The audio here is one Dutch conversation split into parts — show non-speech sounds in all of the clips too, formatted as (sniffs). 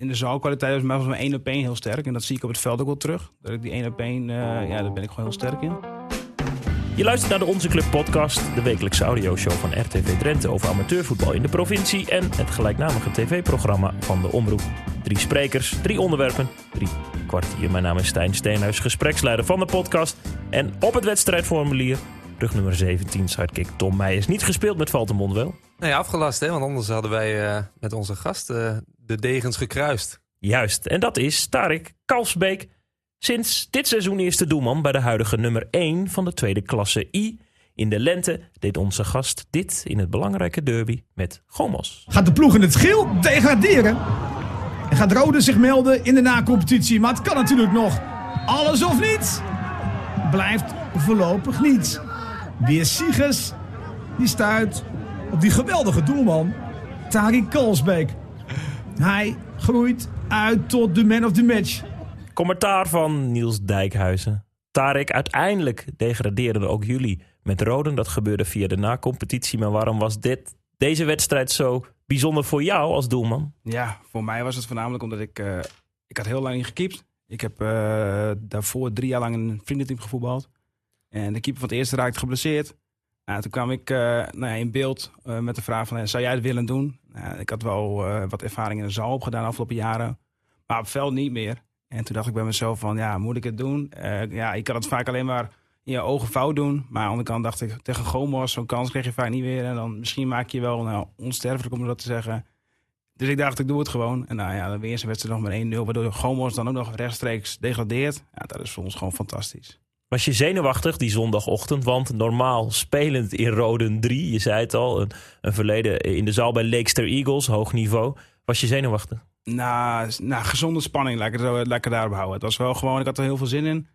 in de zaalkwaliteit was mijn één op één heel sterk. En dat zie ik op het veld ook wel terug. Dat ik die één op één, eh, ja, daar ben ik gewoon heel sterk in. Je luistert naar de Onze Club podcast, de wekelijkse audioshow van RTV Drenthe over amateurvoetbal in de provincie en het gelijknamige tv-programma van de Omroep. Drie sprekers, drie onderwerpen, drie kwartier. Mijn naam is Stijn Steenhuis, gespreksleider van de podcast. En op het wedstrijdformulier, rug nummer 17, sidekick Tom Meijers. Niet gespeeld met Valtemond wel? Nee, afgelast, hè? want anders hadden wij uh, met onze gast uh, de degens gekruist. Juist, en dat is Tarik Kalsbeek. Sinds dit seizoen eerste doelman bij de huidige nummer 1 van de tweede klasse I. In de lente deed onze gast dit in het belangrijke derby met Gomos. Gaat de ploeg in het geel degraderen? En gaat Rode zich melden in de na-competitie? Maar het kan natuurlijk nog. Alles of niets? Blijft voorlopig niet. Weer Siegers, die stuit op die geweldige doelman, Tarik Kalsbeek. Hij groeit uit tot de man of the match. Commentaar van Niels Dijkhuizen. Tarik, uiteindelijk degradeerden ook jullie met Roden. Dat gebeurde via de na-competitie. Maar waarom was dit, deze wedstrijd zo bijzonder voor jou als doelman? Ja, voor mij was het voornamelijk omdat ik... Uh, ik had heel lang niet gekiept. Ik heb uh, daarvoor drie jaar lang in een vriendenteam gevoetbald. En de keeper van het eerste raakte geblesseerd. Nou, toen kwam ik uh, nou ja, in beeld met de vraag van... zou jij het willen doen? Nou, ik had wel wat ervaring in de zaal opgedaan de afgelopen jaren. Maar op veld niet meer. En toen dacht ik bij mezelf van, ja, moet ik het doen? Ja, ik kan het vaak alleen maar in je ogen fout doen. Maar aan de andere kant dacht ik, tegen Gomos, zo'n kans krijg je vaak niet weer. En dan misschien maak je wel nou, onsterfelijk, om dat te zeggen. Dus ik dacht, ik doe het gewoon. En nou ja, weer werd ze nog met 1-0, waardoor Gomos dan ook nog rechtstreeks degradeert. Ja, dat is voor ons gewoon fantastisch. Was je zenuwachtig die zondagochtend? Want normaal spelend in Roden 3, je zei het al, een, een verleden in de zaal bij Leekster Eagles, hoog niveau. Was je zenuwachtig? Nou, nou, gezonde spanning, laat ik het lekker daarop houden. Het was wel gewoon, ik had er heel veel zin in.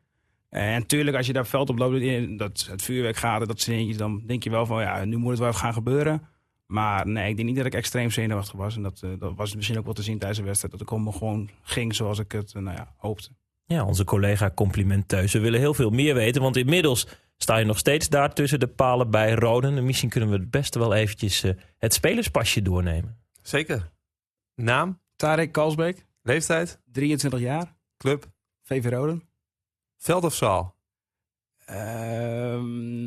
En natuurlijk, als je daar veld op loopt, dat het vuurwerk gaat, dat soort dan denk je wel van, ja, nu moet het wel gaan gebeuren. Maar nee, ik denk niet dat ik extreem zenuwachtig was. En dat, uh, dat was misschien ook wel te zien tijdens de wedstrijd. Dat ik allemaal gewoon ging zoals ik het uh, nou ja, hoopte. Ja, onze collega Compliment Thuis. We willen heel veel meer weten, want inmiddels sta je nog steeds daar tussen de palen bij Roden. En misschien kunnen we het beste wel eventjes uh, het spelerspasje doornemen. Zeker. Naam? Tarek Kalsbeek. Leeftijd? 23 jaar. Club? VV Roden. Veld of zaal? Uh,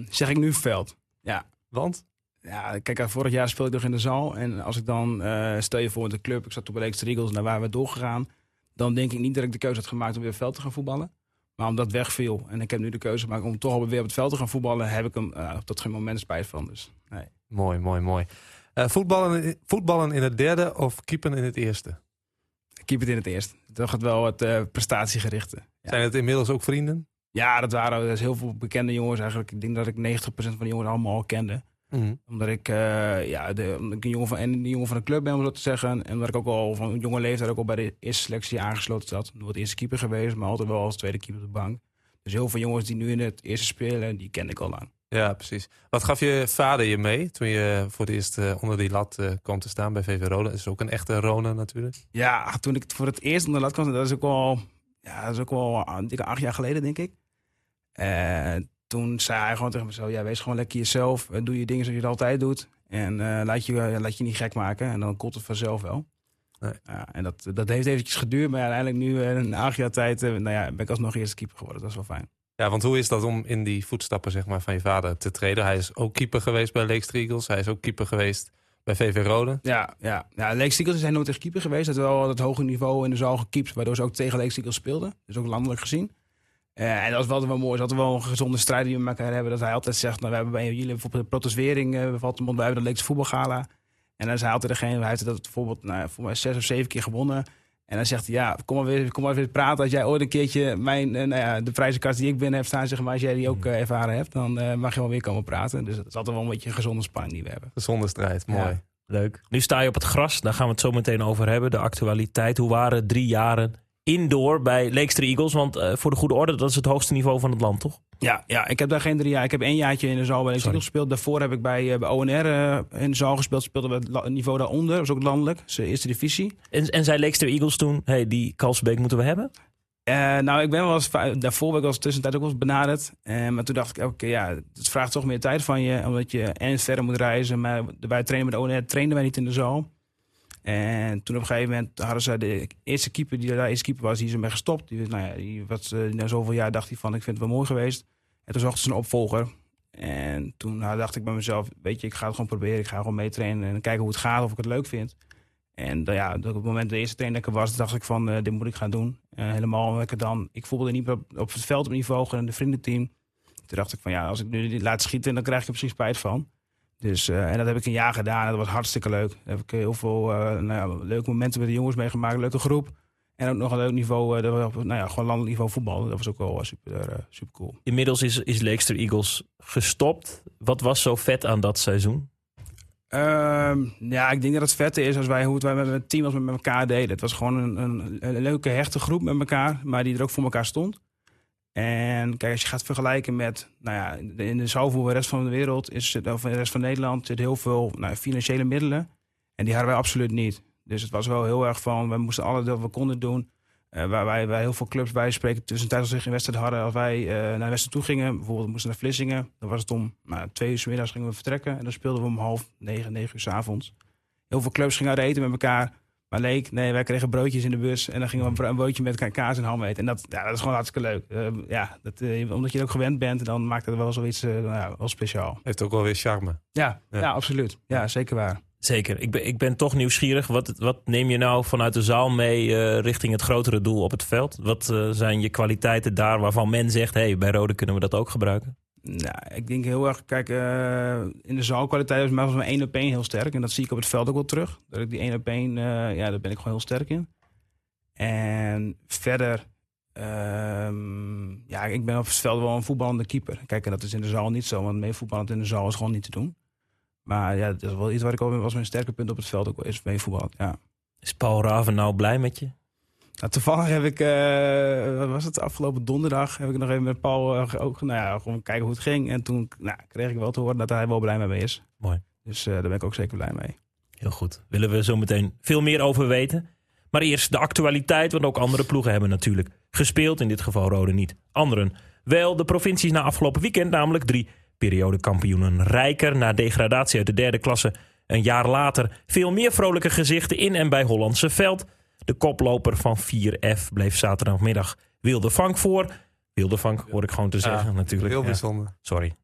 zeg ik nu veld. Ja. Want? Ja, kijk, vorig jaar speelde ik nog in de zaal. En als ik dan, uh, stel je voor de club, ik zat toen bij Leeks Eagles, daar waren we doorgegaan. Dan denk ik niet dat ik de keuze had gemaakt om weer veld te gaan voetballen. Maar omdat wegviel en ik heb nu de keuze gemaakt om toch weer op het veld te gaan voetballen, heb ik hem uh, op dat geen moment spijt van. Dus, nee. Mooi, mooi, mooi. Uh, voetballen, voetballen in het derde of keepen in het eerste? Keep het in het eerste. Dat gaat wel het uh, prestatiegerichte. Ja. Zijn het inmiddels ook vrienden? Ja, dat waren dat is heel veel bekende jongens eigenlijk. Ik denk dat ik 90% van de jongens allemaal al kende. Mm -hmm. Omdat ik, uh, ja, de, omdat ik een jongen van, en een jongen van de club ben, om zo te zeggen. En omdat ik ook al van een jonge leeftijd ook al bij de eerste selectie aangesloten zat. Nooit eerste keeper geweest, maar altijd wel als tweede keeper op de bank. Dus heel veel jongens die nu in het eerste spelen, die kende ik al lang. Ja, precies. Wat gaf je vader je mee toen je voor het eerst uh, onder die lat uh, kwam te staan bij VV Roda? Dat is ook een echte Rona natuurlijk. Ja, toen ik voor het eerst onder de lat kwam, dat is ook wel, ja, dat is ook wel dikke acht jaar geleden, denk ik. Uh, toen zei hij gewoon tegen mezelf, ja, wees gewoon lekker jezelf. Doe je dingen zoals je het altijd doet. En laat, je, laat je niet gek maken. En dan komt het vanzelf wel. Nee. Ja, en dat, dat heeft eventjes geduurd. Maar uiteindelijk nu, een acht jaar tijd, nou ja, ben ik alsnog eerste keeper geworden. Dat is wel fijn. Ja, want hoe is dat om in die voetstappen zeg maar, van je vader te treden? Hij is ook keeper geweest bij Eagles. Hij is ook keeper geweest bij VV Rode. Ja, ja. ja Eagles zijn nooit tegen keeper geweest. Dat wel het hoge niveau in de zaal gekiept. Waardoor ze ook tegen Eagles speelden. Dus ook landelijk gezien. Uh, en dat was wel, wel mooi. Dat we wel een gezonde strijd die we met elkaar hebben. Dat hij altijd zegt, nou, we hebben bij jullie bijvoorbeeld de protestering. Uh, we hebben de Leekse voetbalgala. En dan is hij altijd degene, hij heeft dat bijvoorbeeld nou, voor mij zes of zeven keer gewonnen. En dan zegt hij, ja, kom maar weer, kom maar weer praten. Als jij ooit een keertje mijn, uh, nou ja, de prijzenkast die ik binnen heb staan, zeg maar, als jij die ook uh, ervaren hebt, dan uh, mag je wel weer komen praten. Dus dat is altijd wel een beetje een gezonde spanning die we hebben. Gezonde strijd, mooi. Ja. Leuk. Nu sta je op het gras, daar gaan we het zo meteen over hebben. De actualiteit. Hoe waren drie jaren indoor bij Leekster Eagles? Want voor de goede orde, dat is het hoogste niveau van het land, toch? Ja, ja, ik heb daar geen drie jaar. Ik heb één jaartje in de zaal bij Leekster Eagles gespeeld. Daarvoor heb ik bij, uh, bij ONR uh, in de zaal gespeeld. Speelden we het niveau daaronder. Dat was ook landelijk. De eerste divisie. En, en zei Leekster Eagles toen, hey, die Kalsbeek moeten we hebben? Uh, nou, ik ben wel eens, daarvoor ben ik wel eens tussentijd ook wel eens benaderd. Uh, maar toen dacht ik, oké, okay, ja, het vraagt toch meer tijd van je. Omdat je en verder moet reizen. Maar bij trainen met ONR trainen wij niet in de zaal. En toen op een gegeven moment hadden ze de eerste keeper die daar eerste keeper was, die is ermee gestopt. Die, nou ja, die was eh, na zoveel jaar dacht hij van ik vind het wel mooi geweest. En toen zochten ze een opvolger. En toen nou, dacht ik bij mezelf, weet je, ik ga het gewoon proberen. Ik ga gewoon meetrainen en kijken hoe het gaat, of ik het leuk vind. En uh, ja, op het moment de eerste trainer dat ik was, dacht ik van, uh, dit moet ik gaan doen. Uh, helemaal omdat ik dan, ik voelde niet op, het veld op niveau, in de vriendenteam. Toen dacht ik van, ja, als ik nu dit laat schieten, dan krijg ik er precies spijt van. Dus, en dat heb ik een jaar gedaan en dat was hartstikke leuk. Daar heb ik heel veel nou ja, leuke momenten met de jongens meegemaakt, leuke groep. En ook nog een leuk niveau, dat was, nou ja, gewoon landelijk niveau voetbal. Dat was ook wel super, super cool. Inmiddels is, is Leekster Eagles gestopt. Wat was zo vet aan dat seizoen? Um, ja, ik denk dat het vette is als wij, hoe het wij met het team als we met elkaar deden. Het was gewoon een, een, een, leuke, hechte groep met elkaar, maar die er ook voor elkaar stond. En kijk, als je gaat vergelijken met, nou ja, in de zoveel rest van de wereld, is of in de rest van Nederland, zit heel veel nou, financiële middelen. En die hadden wij absoluut niet. Dus het was wel heel erg van, we moesten alles wat we konden doen. Uh, waar wij, wij heel veel clubs bij spreken tussentijds als ze geen wedstrijd hadden. Als wij uh, naar de toe gingen, bijvoorbeeld moesten naar Vlissingen. Dan was het om nou, twee uur middags gingen we vertrekken. En dan speelden we om half negen, negen uur s avonds. Heel veel clubs gingen uit eten met elkaar. Maar leek, nee, wij kregen broodjes in de bus. En dan gingen we een broodje met kaas en ham eten. En dat, ja, dat is gewoon hartstikke leuk. Uh, ja, dat, omdat je er ook gewend bent, dan maakt het wel zoiets nou ja, wel speciaal. Heeft ook wel weer charme. Ja, ja. ja absoluut. Ja, zeker waar. Zeker. Ik ben, ik ben toch nieuwsgierig. Wat, wat neem je nou vanuit de zaal mee uh, richting het grotere doel op het veld? Wat uh, zijn je kwaliteiten daar waarvan men zegt... hey, bij Rode kunnen we dat ook gebruiken? Nou, ik denk heel erg... Kijk, uh, in de zaalkwaliteit is mijn één op één heel sterk. En dat zie ik op het veld ook wel terug. Dat ik die één op één, ja, daar ben ik gewoon heel sterk in. En verder... ja, ik ben op het veld wel een voetballende keeper. Kijk, en dat is in de zaal niet zo. Want mee voetballend in de zaal is gewoon niet te doen. Maar ja, dat is wel iets waar ik ook was mijn sterke punt op het veld ook wel is mee voetbal. Ja. Is Paul Raven nou blij met je? Nou, toevallig heb ik, uh, wat was het, afgelopen donderdag heb ik nog even met Paul uh, ook, nou ja, gewoon kijken hoe het ging. En toen nou, kreeg ik wel te horen dat hij wel blij met me is. Mooi. Dus uh, daar ben ik ook zeker blij mee. Heel goed. Willen we zo meteen veel meer over weten. Maar eerst de actualiteit, want ook andere ploegen hebben natuurlijk gespeeld. In dit geval Rode niet. Anderen wel. De provincies na afgelopen weekend, namelijk drie periodekampioenen Rijker na degradatie uit de derde klasse. Een jaar later veel meer vrolijke gezichten in en bij Hollandse Veld. De koploper van 4F bleef zaterdagmiddag Wilde Vank voor. Wilde hoor ik gewoon te zeggen ja, natuurlijk. Heel bijzonder. Ja, sorry.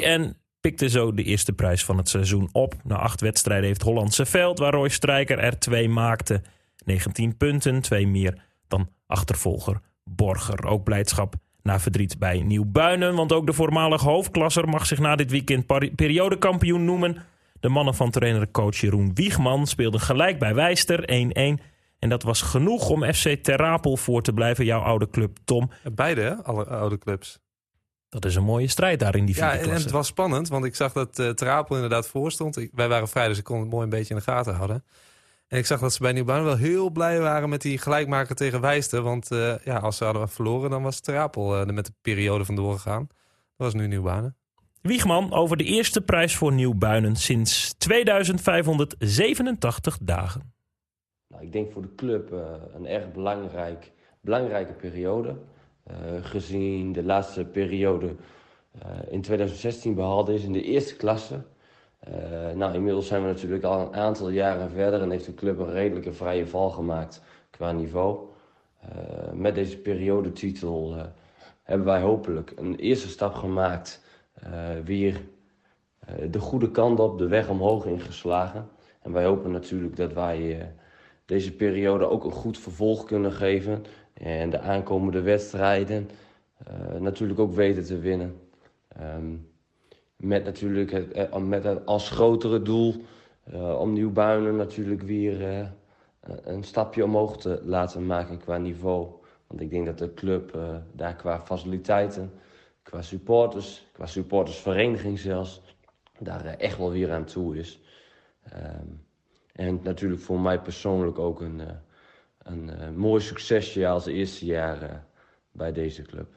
3-2 en pikte zo de eerste prijs van het seizoen op. Na acht wedstrijden heeft Hollandse Veld, waar Roy Strijker er twee maakte. 19 punten, twee meer dan achtervolger Borger. Ook blijdschap na verdriet bij Nieuw-Buinen. Want ook de voormalige hoofdklasser mag zich na dit weekend periodekampioen noemen. De mannen van trainer-coach Jeroen Wiegman speelden gelijk bij Wijster 1-1. En dat was genoeg om FC Terrapel voor te blijven, jouw oude club, Tom. Beide, hè? alle oude clubs. Dat is een mooie strijd daar in die vierde ja, en, het was spannend, want ik zag dat uh, Terrapel inderdaad voor stond. Ik, wij waren vrij, dus ik kon het mooi een beetje in de gaten houden. En ik zag dat ze bij Nieuwbaan wel heel blij waren met die gelijkmaker tegen Wijster. Want uh, ja, als ze hadden verloren, dan was Terapel uh, er met de periode vandoor gegaan. Dat was nu Nieuwbanen. Wiegman over de eerste prijs voor Nieuwbuinen sinds 2587 dagen. Nou, ik denk voor de club uh, een erg belangrijk, belangrijke periode. gezien de laatste periode in 2016 behaalde is in de eerste klasse. Nou, inmiddels zijn we natuurlijk al een aantal jaren verder en heeft de club een redelijke vrije val gemaakt qua niveau. Met deze periodetitel uh, hebben wij hopelijk een eerste stap gemaakt, weer de goede kant op, de weg omhoog ingeslagen. En wij hopen natuurlijk dat wij deze periode ook een goed vervolg kunnen geven en de aankomende wedstrijden natuurlijk ook weten te winnen. Um, met natuurlijk het, eh, met als grotere doel uh, om Nieuwbuinen natuurlijk weer een stapje omhoog te laten maken qua niveau. Want ik denk dat de club daar qua faciliteiten, qua supporters, qua supportersvereniging zelfs, daar echt wel weer aan toe is. Um, en natuurlijk voor mij persoonlijk ook een, een mooi succesje als eerste jaar bij deze club.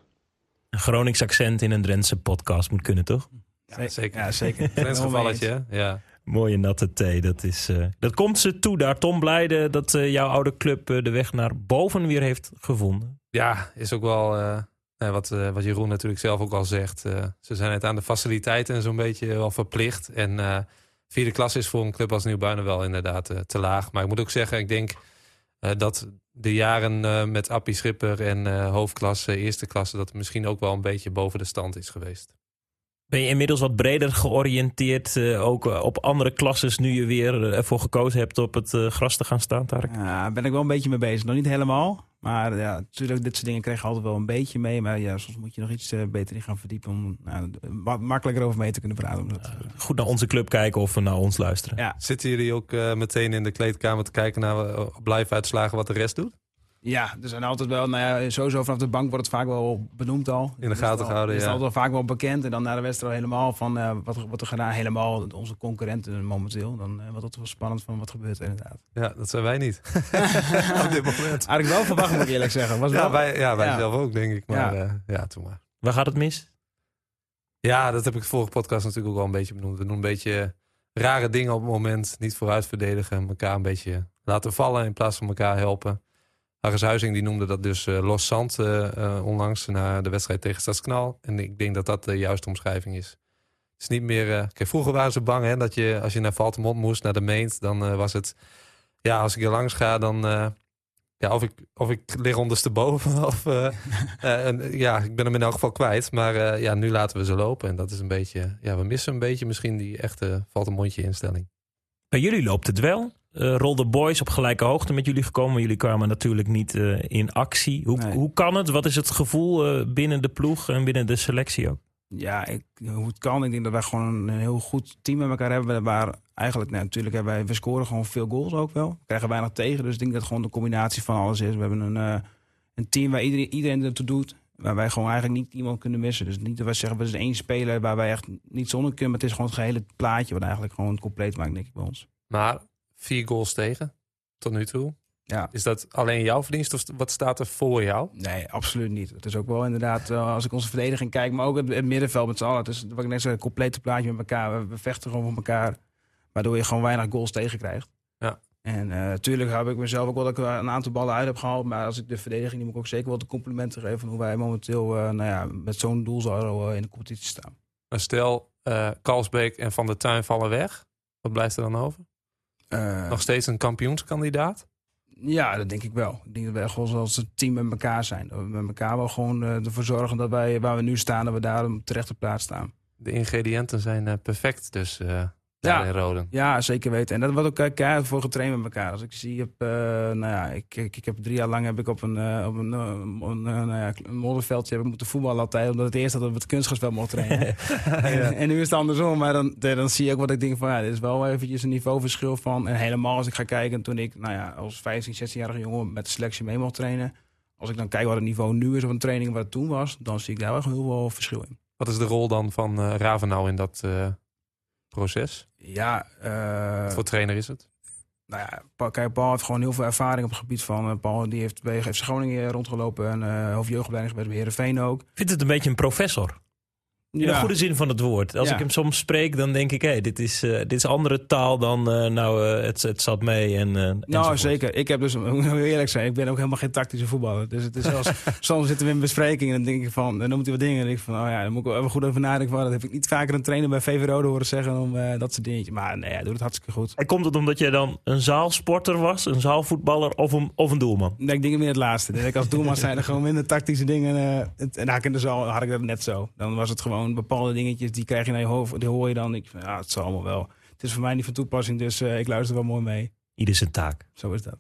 Een Gronings accent in een Drentse podcast moet kunnen, toch? Ja, zeker. Ja, zeker. (laughs) gevalletje, ja. Mooie natte thee. Dat, is, uh, dat komt ze toe daar. Tom, blijde dat uh, jouw oude club uh, de weg naar boven weer heeft gevonden. Ja, is ook wel wat, wat Jeroen natuurlijk zelf ook al zegt. ze zijn het aan de faciliteiten zo'n beetje wel verplicht. En vierde klasse is voor een club als Nieuwbuinen wel inderdaad eh, te laag. Maar ik moet ook zeggen, ik denk eh, dat de jaren eh, met Appie Schipper en hoofdklasse, eerste klasse... dat misschien ook wel een beetje boven de stand is geweest. Ben je inmiddels wat breder georiënteerd, eh, ook eh, op andere klasses, nu je weer eh, ervoor gekozen hebt op het gras te gaan staan, Tarek? Ja, ben ik wel een beetje mee bezig. Nog niet helemaal. Maar ja, natuurlijk, dit soort dingen krijg je altijd wel een beetje mee. Maar ja, soms moet je nog iets beter in gaan verdiepen om nou, ma- makkelijker over mee te kunnen praten. Om dat, Goed naar onze club kijken of naar ons luisteren. ja. Zitten jullie ook meteen in de kleedkamer te kijken naar uh, blijven uitslagen wat de rest doet? Ja, er zijn altijd wel, nou ja, sowieso vanaf de bank wordt het vaak wel benoemd al. In de Is gaten het al- gehouden, Is ja. het altijd wel vaak wel bekend. En dan na de wedstrijd al helemaal van eh, wat, wat er gedaan. Helemaal onze concurrenten momenteel. Dan uh, wordt het wel spannend van wat gebeurt er inderdaad. Ja, dat zijn wij niet. (laughs) Op dit moment. Eigenlijk wel verwacht moet ik eerlijk zeggen. Was Ja, wel, wij, ja, wij Ja. zelf ook, denk ik. Maar Ja. ja, ja toen maar. Waar gaat het mis? Ja, dat heb ik de vorige podcast natuurlijk ook wel een beetje benoemd. We doen een beetje rare dingen op het moment. Niet vooruit verdedigen. Elkaar een beetje laten vallen in plaats van elkaar helpen. Harris Huizing die noemde dat dus eh, los zand eh, eh, onlangs na de wedstrijd tegen Stadsknal. En ik denk dat dat de juiste omschrijving is. Het is niet meer... eh, kijk, vroeger waren ze bang hè, dat je als je naar Valtemont moest, naar de Meent. Dan eh, was het... Ja, als ik er langs ga, dan... eh, ja, of ik, of ik lig ondersteboven. (laughs) Of, eh, (laughs) eh, en, ja, ik ben hem in elk geval kwijt. Maar eh, ja, nu laten we ze lopen. En dat is een beetje... Ja, we missen een beetje misschien die echte valt een mondje instelling. Bij jullie loopt het wel. Eh Rol de Boys op gelijke hoogte met jullie gekomen. Jullie kwamen natuurlijk niet eh, in actie. Hoe, Nee. hoe kan het? Wat is het gevoel eh, binnen de ploeg en binnen de selectie ook? Ja, ik, hoe het kan. Ik denk dat wij gewoon een heel goed team met elkaar hebben. Waar eigenlijk, nou, natuurlijk, hebben wij, we scoren gewoon veel goals ook wel. We krijgen weinig tegen. Dus ik denk dat het gewoon de combinatie van alles is. We hebben een, eh, een team waar iedereen, iedereen ertoe doet. Waar wij gewoon eigenlijk niet iemand kunnen missen. Dus niet dat wij zeggen, we zijn één speler waar wij echt niet zonder kunnen. Maar het is gewoon het gehele plaatje wat eigenlijk gewoon compleet maakt, denk ik, bij ons. Maar vier goals tegen tot nu toe. Ja. Is dat alleen jouw verdienst of wat staat er voor jou? Nee, absoluut niet. Het is ook wel inderdaad, eh, als ik onze verdediging kijk, maar ook het, het middenveld met z'n allen. Het is wat ik net zei, een complete plaatje met elkaar. We, vechten gewoon voor elkaar, waardoor je gewoon weinig goals tegenkrijgt. Ja. En natuurlijk heb ik mezelf ook wel dat ik een aantal ballen uit heb gehaald. Maar als ik de verdediging, die moet ik ook zeker wel de complimenten geven van hoe wij momenteel eh, nou ja, met zo'n eh, in de competitie staan. Maar stel, eh Kalsbeek en Van der Tuin vallen weg. Wat blijft er dan over? Eh, Nog steeds een kampioenskandidaat? Ja, dat denk ik wel. Ik denk dat we echt wel als een team met elkaar zijn. Dat we met elkaar wel gewoon eh, ervoor zorgen dat wij waar we nu staan, dat we daar op de terechte plaats staan. De ingrediënten zijn eh, perfect dus Ja. daar in Roden. Ja, zeker weten. En dat wordt ook eh, keihard voor getraind met elkaar. Als ik zie, heb, eh, nou ja, ik, ik, ik heb drie jaar lang heb ik op een, eh, op een, een, nou ja, een modderveldje heb ik moeten voetballen altijd. Omdat het eerst dat we het kunstgrasveld mocht trainen. (laughs) en, en nu is het andersom. Maar dan, dan zie je ook wat ik denk van, ja, dit is wel eventjes een niveauverschil van. En helemaal als ik ga kijken, toen ik, nou ja, als 15, 16-jarige jongen met de selectie mee mocht trainen. Als ik dan kijk wat het niveau nu is op een training wat het toen was, dan zie ik daar wel heel veel verschil in. Wat is de rol dan van Ravenau in dat proces? Ja, eh, Wat voor trainer is het? Nou ja, Paul, kijk, Paul heeft gewoon heel veel ervaring op het gebied van. eh, Paul die heeft bij FC Groningen rondgelopen en eh hoofdjeugdopleiding geweest bij Heerenveen ook. Ik vind het een beetje een professor. In de goede zin van het woord. Als Ja. ik hem soms spreek, dan denk ik... hé, dit, is, eh, dit is andere taal dan... eh, nou, eh, het, het zat mee en... Nou, zeker. Ik heb dus, (laughs) ik moet eerlijk zijn, ik ben ook helemaal geen tactische voetballer. Dus het is als, (laughs) soms zitten we in bespreking en dan denk ik van, dan noemt hij wat dingen. En denk ik van, oh ja, dan moet ik wel even goed over nadenken. Van, dat heb ik niet vaker een trainer bij VV Rode horen zeggen om dat soort dingetjes. Maar nee, hij doet het hartstikke goed. En komt het omdat jij dan een zaalsporter was, een zaalvoetballer of een, of een doelman? Nee, ik denk meer het laatste. Ik als doelman zijn er gewoon minder tactische dingen. en haak in de zaal had ik dat net zo. Dan was het gewoon bepaalde dingetjes die krijg je naar je hoofd. Die hoor je dan. Ik ja, het zal allemaal wel. Het is voor mij niet van toepassing, dus eh, ik luister wel mooi mee. Ieder zijn taak. Zo is dat.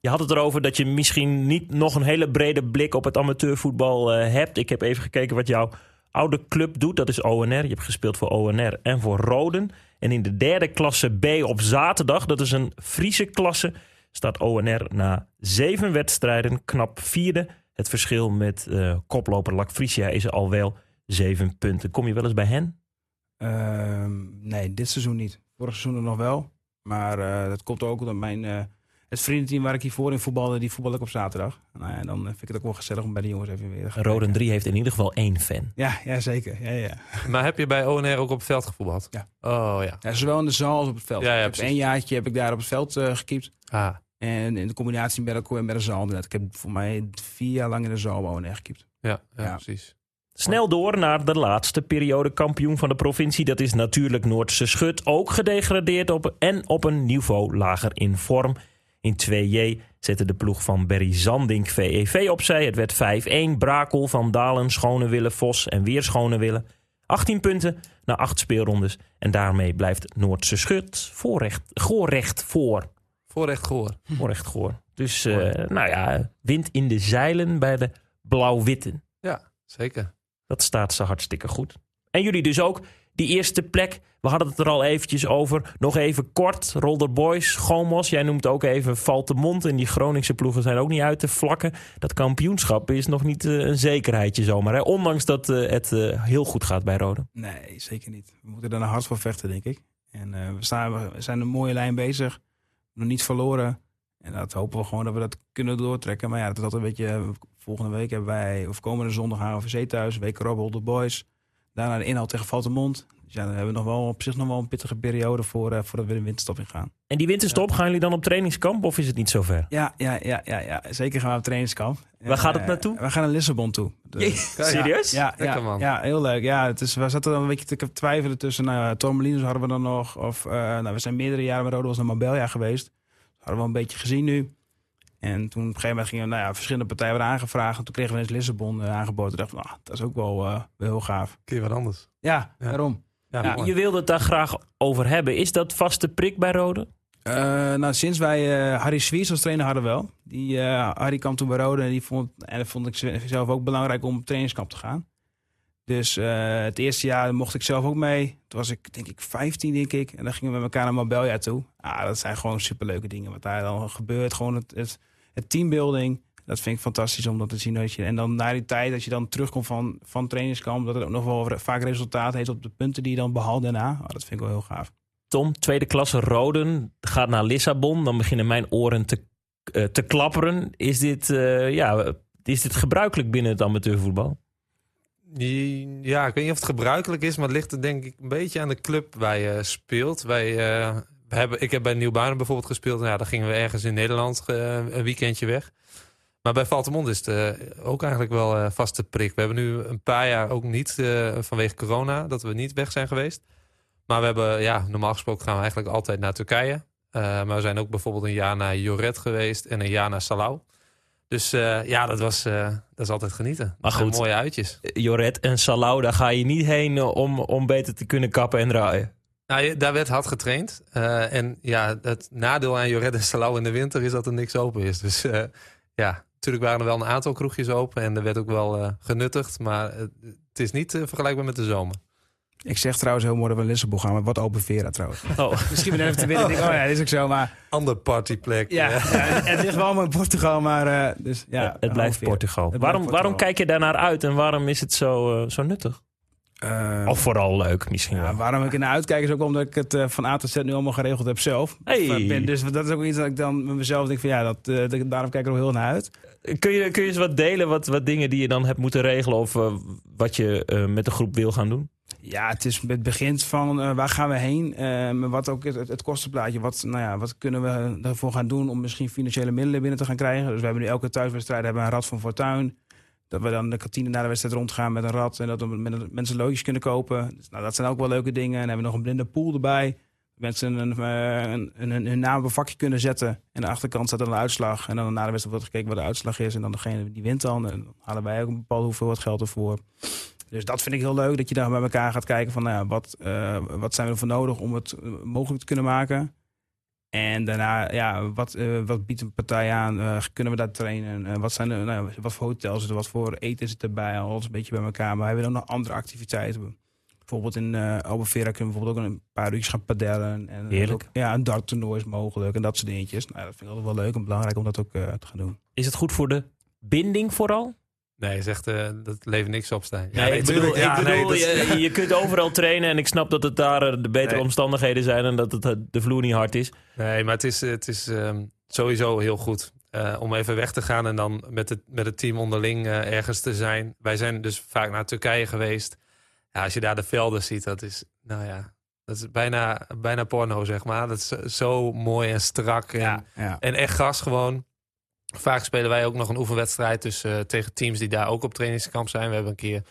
Je had het erover dat je misschien niet nog een hele brede blik op het amateurvoetbal eh, hebt. Ik heb even gekeken wat jouw oude club doet. Dat is ONR. Je hebt gespeeld voor ONR en voor Roden. En in de derde klasse B op zaterdag, dat is een Friese klasse, staat ONR na zeven wedstrijden knap vierde. Het verschil met eh, koploper Lac Friesia is al wel zeven punten. Kom je wel eens bij hen? Ehm, nee, dit seizoen niet. Vorig seizoen nog wel. Maar eh, dat komt ook omdat mijn... eh, het vriendenteam waar ik hiervoor in voetbalde, die voetbal ik op zaterdag. Nou ja, dan vind ik het ook wel gezellig om bij de jongens even weer te gaan Roden kijken. 3 heeft in ieder geval één fan. Ja, ja, zeker. Ja, ja. Maar heb je bij ONR ook op het veld gevoetbald? Ja. Oh ja. ja, zowel in de zaal als op het veld. Ja, ja, één jaartje heb ik daar op het veld eh gekiept. Ah, En in de combinatie met de, met de zaal. inderdaad. Ik heb voor mij vier jaar lang in de zaal wonen echt gekiept. ja, ja, Ja. precies. Snel door naar de laatste periode kampioen van de provincie. Dat is natuurlijk Noordse Schut. Ook gedegradeerd op, en op een niveau lager in vorm. In 2J zette de ploeg van Berry Zandink VEV opzij. Het werd 5-1. Brakel, Van Dalen, Schonewille, Vos en weer Schonewille. 18 punten na 8 speelrondes. En daarmee blijft Noordse Schut voorrecht, goorrecht voor. Voorrecht gehoor. Voorrecht goor. Dus uh, nou ja, wind in de zeilen bij de blauw-witten. Ja, zeker. Dat staat ze hartstikke goed. En jullie dus ook. Die eerste plek, we hadden het er al eventjes over. Nog even kort, Rolder Boys, Gomos. Jij noemt ook even Valtemont. En die Groningse ploegen zijn ook niet uit te vlakken. Dat kampioenschap is nog niet uh, een zekerheidje zomaar. Hè? Ondanks dat uh, het uh, heel goed gaat bij Rode. Nee, zeker niet. We moeten een hard voor vechten, denk ik. En we, staan, we zijn een mooie lijn bezig. Nog niet verloren. En dat hopen we gewoon dat we dat kunnen doortrekken. Maar ja, dat is altijd een beetje... Volgende week hebben wij, of komende zondag HVC thuis. Week Rob Rolder Boys. Daarna de inhoud tegen Valtemont. Dus ja, dan hebben we nog wel op zich nog wel een pittige periode voor, uh, voordat we de winterstop in gaan. En die winterstop, ja. gaan jullie dan op trainingskamp of is het niet zover? Ja, ja, ja, ja, ja. zeker gaan we op trainingskamp. Waar gaat het naartoe? Uh, we gaan naar Lissabon toe. Dus, Serieus? Ja, ja, ja, ja, heel leuk. Ja, het is, we zaten dan een beetje te twijfelen tussen nou, Tormelinos hadden we dan nog. Of uh, nou, we zijn meerdere jaren met Rode was naar Marbella geweest. Dat hadden we een beetje gezien nu. En toen op een gegeven moment gingen nou ja, verschillende partijen worden aangevraagd. En toen kregen we eens Lissabon uh, aangeboden. Ik dacht ah, dat is ook wel, uh, wel heel gaaf. Kun je wat anders? Ja, ja. waarom? Ja, ja, je wilde het daar graag over hebben. Is dat vaste prik bij Rode? Uh, nou, sinds wij uh, Harry Swiers als trainer hadden wel. Die, uh, Harry kwam toen bij Rode en die vond, en dat vond ik zelf ook belangrijk om op trainingskamp te gaan. Dus het eerste jaar mocht ik zelf ook mee. Toen was ik denk ik 15 denk ik. En dan gingen we met elkaar naar Marbella toe. Ah, dat zijn gewoon superleuke dingen wat daar dan gebeurt. Gewoon het, het, het teambuilding. Dat vind ik fantastisch om dat te zien. Dat je, en dan na die tijd, dat je dan terugkomt van, van trainingskamp, dat het ook nog wel vaak resultaat heeft op de punten die je dan behaalt daarna. Oh, dat vind ik wel heel gaaf. Tom, tweede klasse Roden gaat naar Lissabon. Dan beginnen mijn oren te, uh, te klapperen. Is dit, uh, ja, is dit gebruikelijk binnen het amateurvoetbal? Ja, ik weet niet of het gebruikelijk is, maar het ligt er denk ik een beetje aan de club waar je speelt. Wij, uh, we hebben, ik heb bij Nieuwbuinen bijvoorbeeld gespeeld. Nou, ja, dan gingen we ergens in Nederland een weekendje weg. Maar bij Valtemont is het uh, ook eigenlijk wel uh, vaste prik. We hebben nu een paar jaar ook niet vanwege corona dat we niet weg zijn geweest. Maar we hebben, ja, normaal gesproken gaan we eigenlijk altijd naar Turkije. maar we zijn ook bijvoorbeeld een jaar naar Joret geweest en een jaar naar Salau. Dus ja, dat was dat is altijd genieten. Maar goed, mooie uitjes. Joret en Salau, daar ga je niet heen om, om beter te kunnen kappen en draaien. Nou, daar werd hard getraind. en ja, het nadeel aan Joret en Salau in de winter is dat er niks open is. Dus ja, Natuurlijk waren er wel een aantal kroegjes open en er werd ook wel uh, genuttigd. Maar uh, het is niet uh, vergelijkbaar met de zomer. Ik zeg trouwens heel mooi dat we in Lissabon gaan, maar wat open Vera trouwens. Oh. (laughs) Misschien ben ik even te binnen. Denk, oh ja, dat is ook zo, maar... Ander partyplek. Ja, ja, het ligt wel in Portugal, maar... dus, ja, het blijft Portugal. Het waarom, Portugal. waarom kijk je daar naar uit en waarom is het zo, zo nuttig? Uh, of vooral leuk misschien ja. Waarom ik naar uitkijk is ook omdat ik het uh, van A tot Z nu allemaal geregeld heb zelf. Hey. Of, ben, dus dat is ook iets dat ik dan met mezelf denk van ja, dat, uh, dat, daarom kijk ik er ook heel naar uit. Kun je, kun je eens wat delen, wat, wat dingen die je dan hebt moeten regelen of wat je met de groep wil gaan doen? Ja, het is het begint van waar gaan we heen, maar wat ook het, het kostenplaatje, wat, nou ja, wat kunnen we ervoor gaan doen om misschien financiële middelen binnen te gaan krijgen. Dus we hebben nu elke thuiswedstrijd hebben een rad van Fortuin. Dat we dan de kantine naar de wedstrijd rondgaan met een rad. En dat we met mensen loodjes kunnen kopen. Dus, nou, dat zijn ook wel leuke dingen. En hebben we nog een blinde pool erbij. Mensen een, een, een, een, hun naam op een vakje kunnen zetten. En aan de achterkant staat dan een uitslag. En dan na de wedstrijd wordt gekeken wat de uitslag is. En dan degene die wint dan. En dan halen wij ook een bepaalde hoeveelheid geld ervoor. Dus dat vind ik heel leuk. Dat je daar bij elkaar gaat kijken van nou ja, wat, uh, wat zijn we ervoor nodig om het mogelijk te kunnen maken. En daarna, ja, wat, uh, wat biedt een partij aan? Uh, kunnen we daar trainen? Uh, wat, zijn er, nou, wat voor hotels zitten Wat voor eten zit erbij? Alles een beetje bij elkaar. Maar we hebben ook nog andere activiteiten. Bijvoorbeeld in uh, Albufeira kunnen we bijvoorbeeld ook een paar uurtjes gaan padellen. En Heerlijk. Ook, ja, een darttoernooi is mogelijk en dat soort dingetjes. Nou, dat vind ik altijd wel leuk en belangrijk om dat ook te gaan doen. Is het goed voor de binding vooral? Nee, zegt uh, dat levert niks op, Stijn. Ja, nee, ik bedoel, ja, ik bedoel nee, je, je, kunt overal trainen en ik snap dat het daar de betere nee. omstandigheden zijn en dat het de vloer niet hard is. Nee, maar het is, het is um, sowieso heel goed uh, om even weg te gaan en dan met het, met het team onderling uh, ergens te zijn. Wij zijn dus vaak naar Turkije geweest. Ja, als je daar de velden ziet, dat is, nou ja, dat is bijna, bijna porno, zeg maar. Dat is zo mooi en strak en, ja, ja. en echt gas gewoon. Vaak spelen wij ook nog een oefenwedstrijd dus, uh, tegen teams die daar ook op trainingskamp zijn. We hebben een keer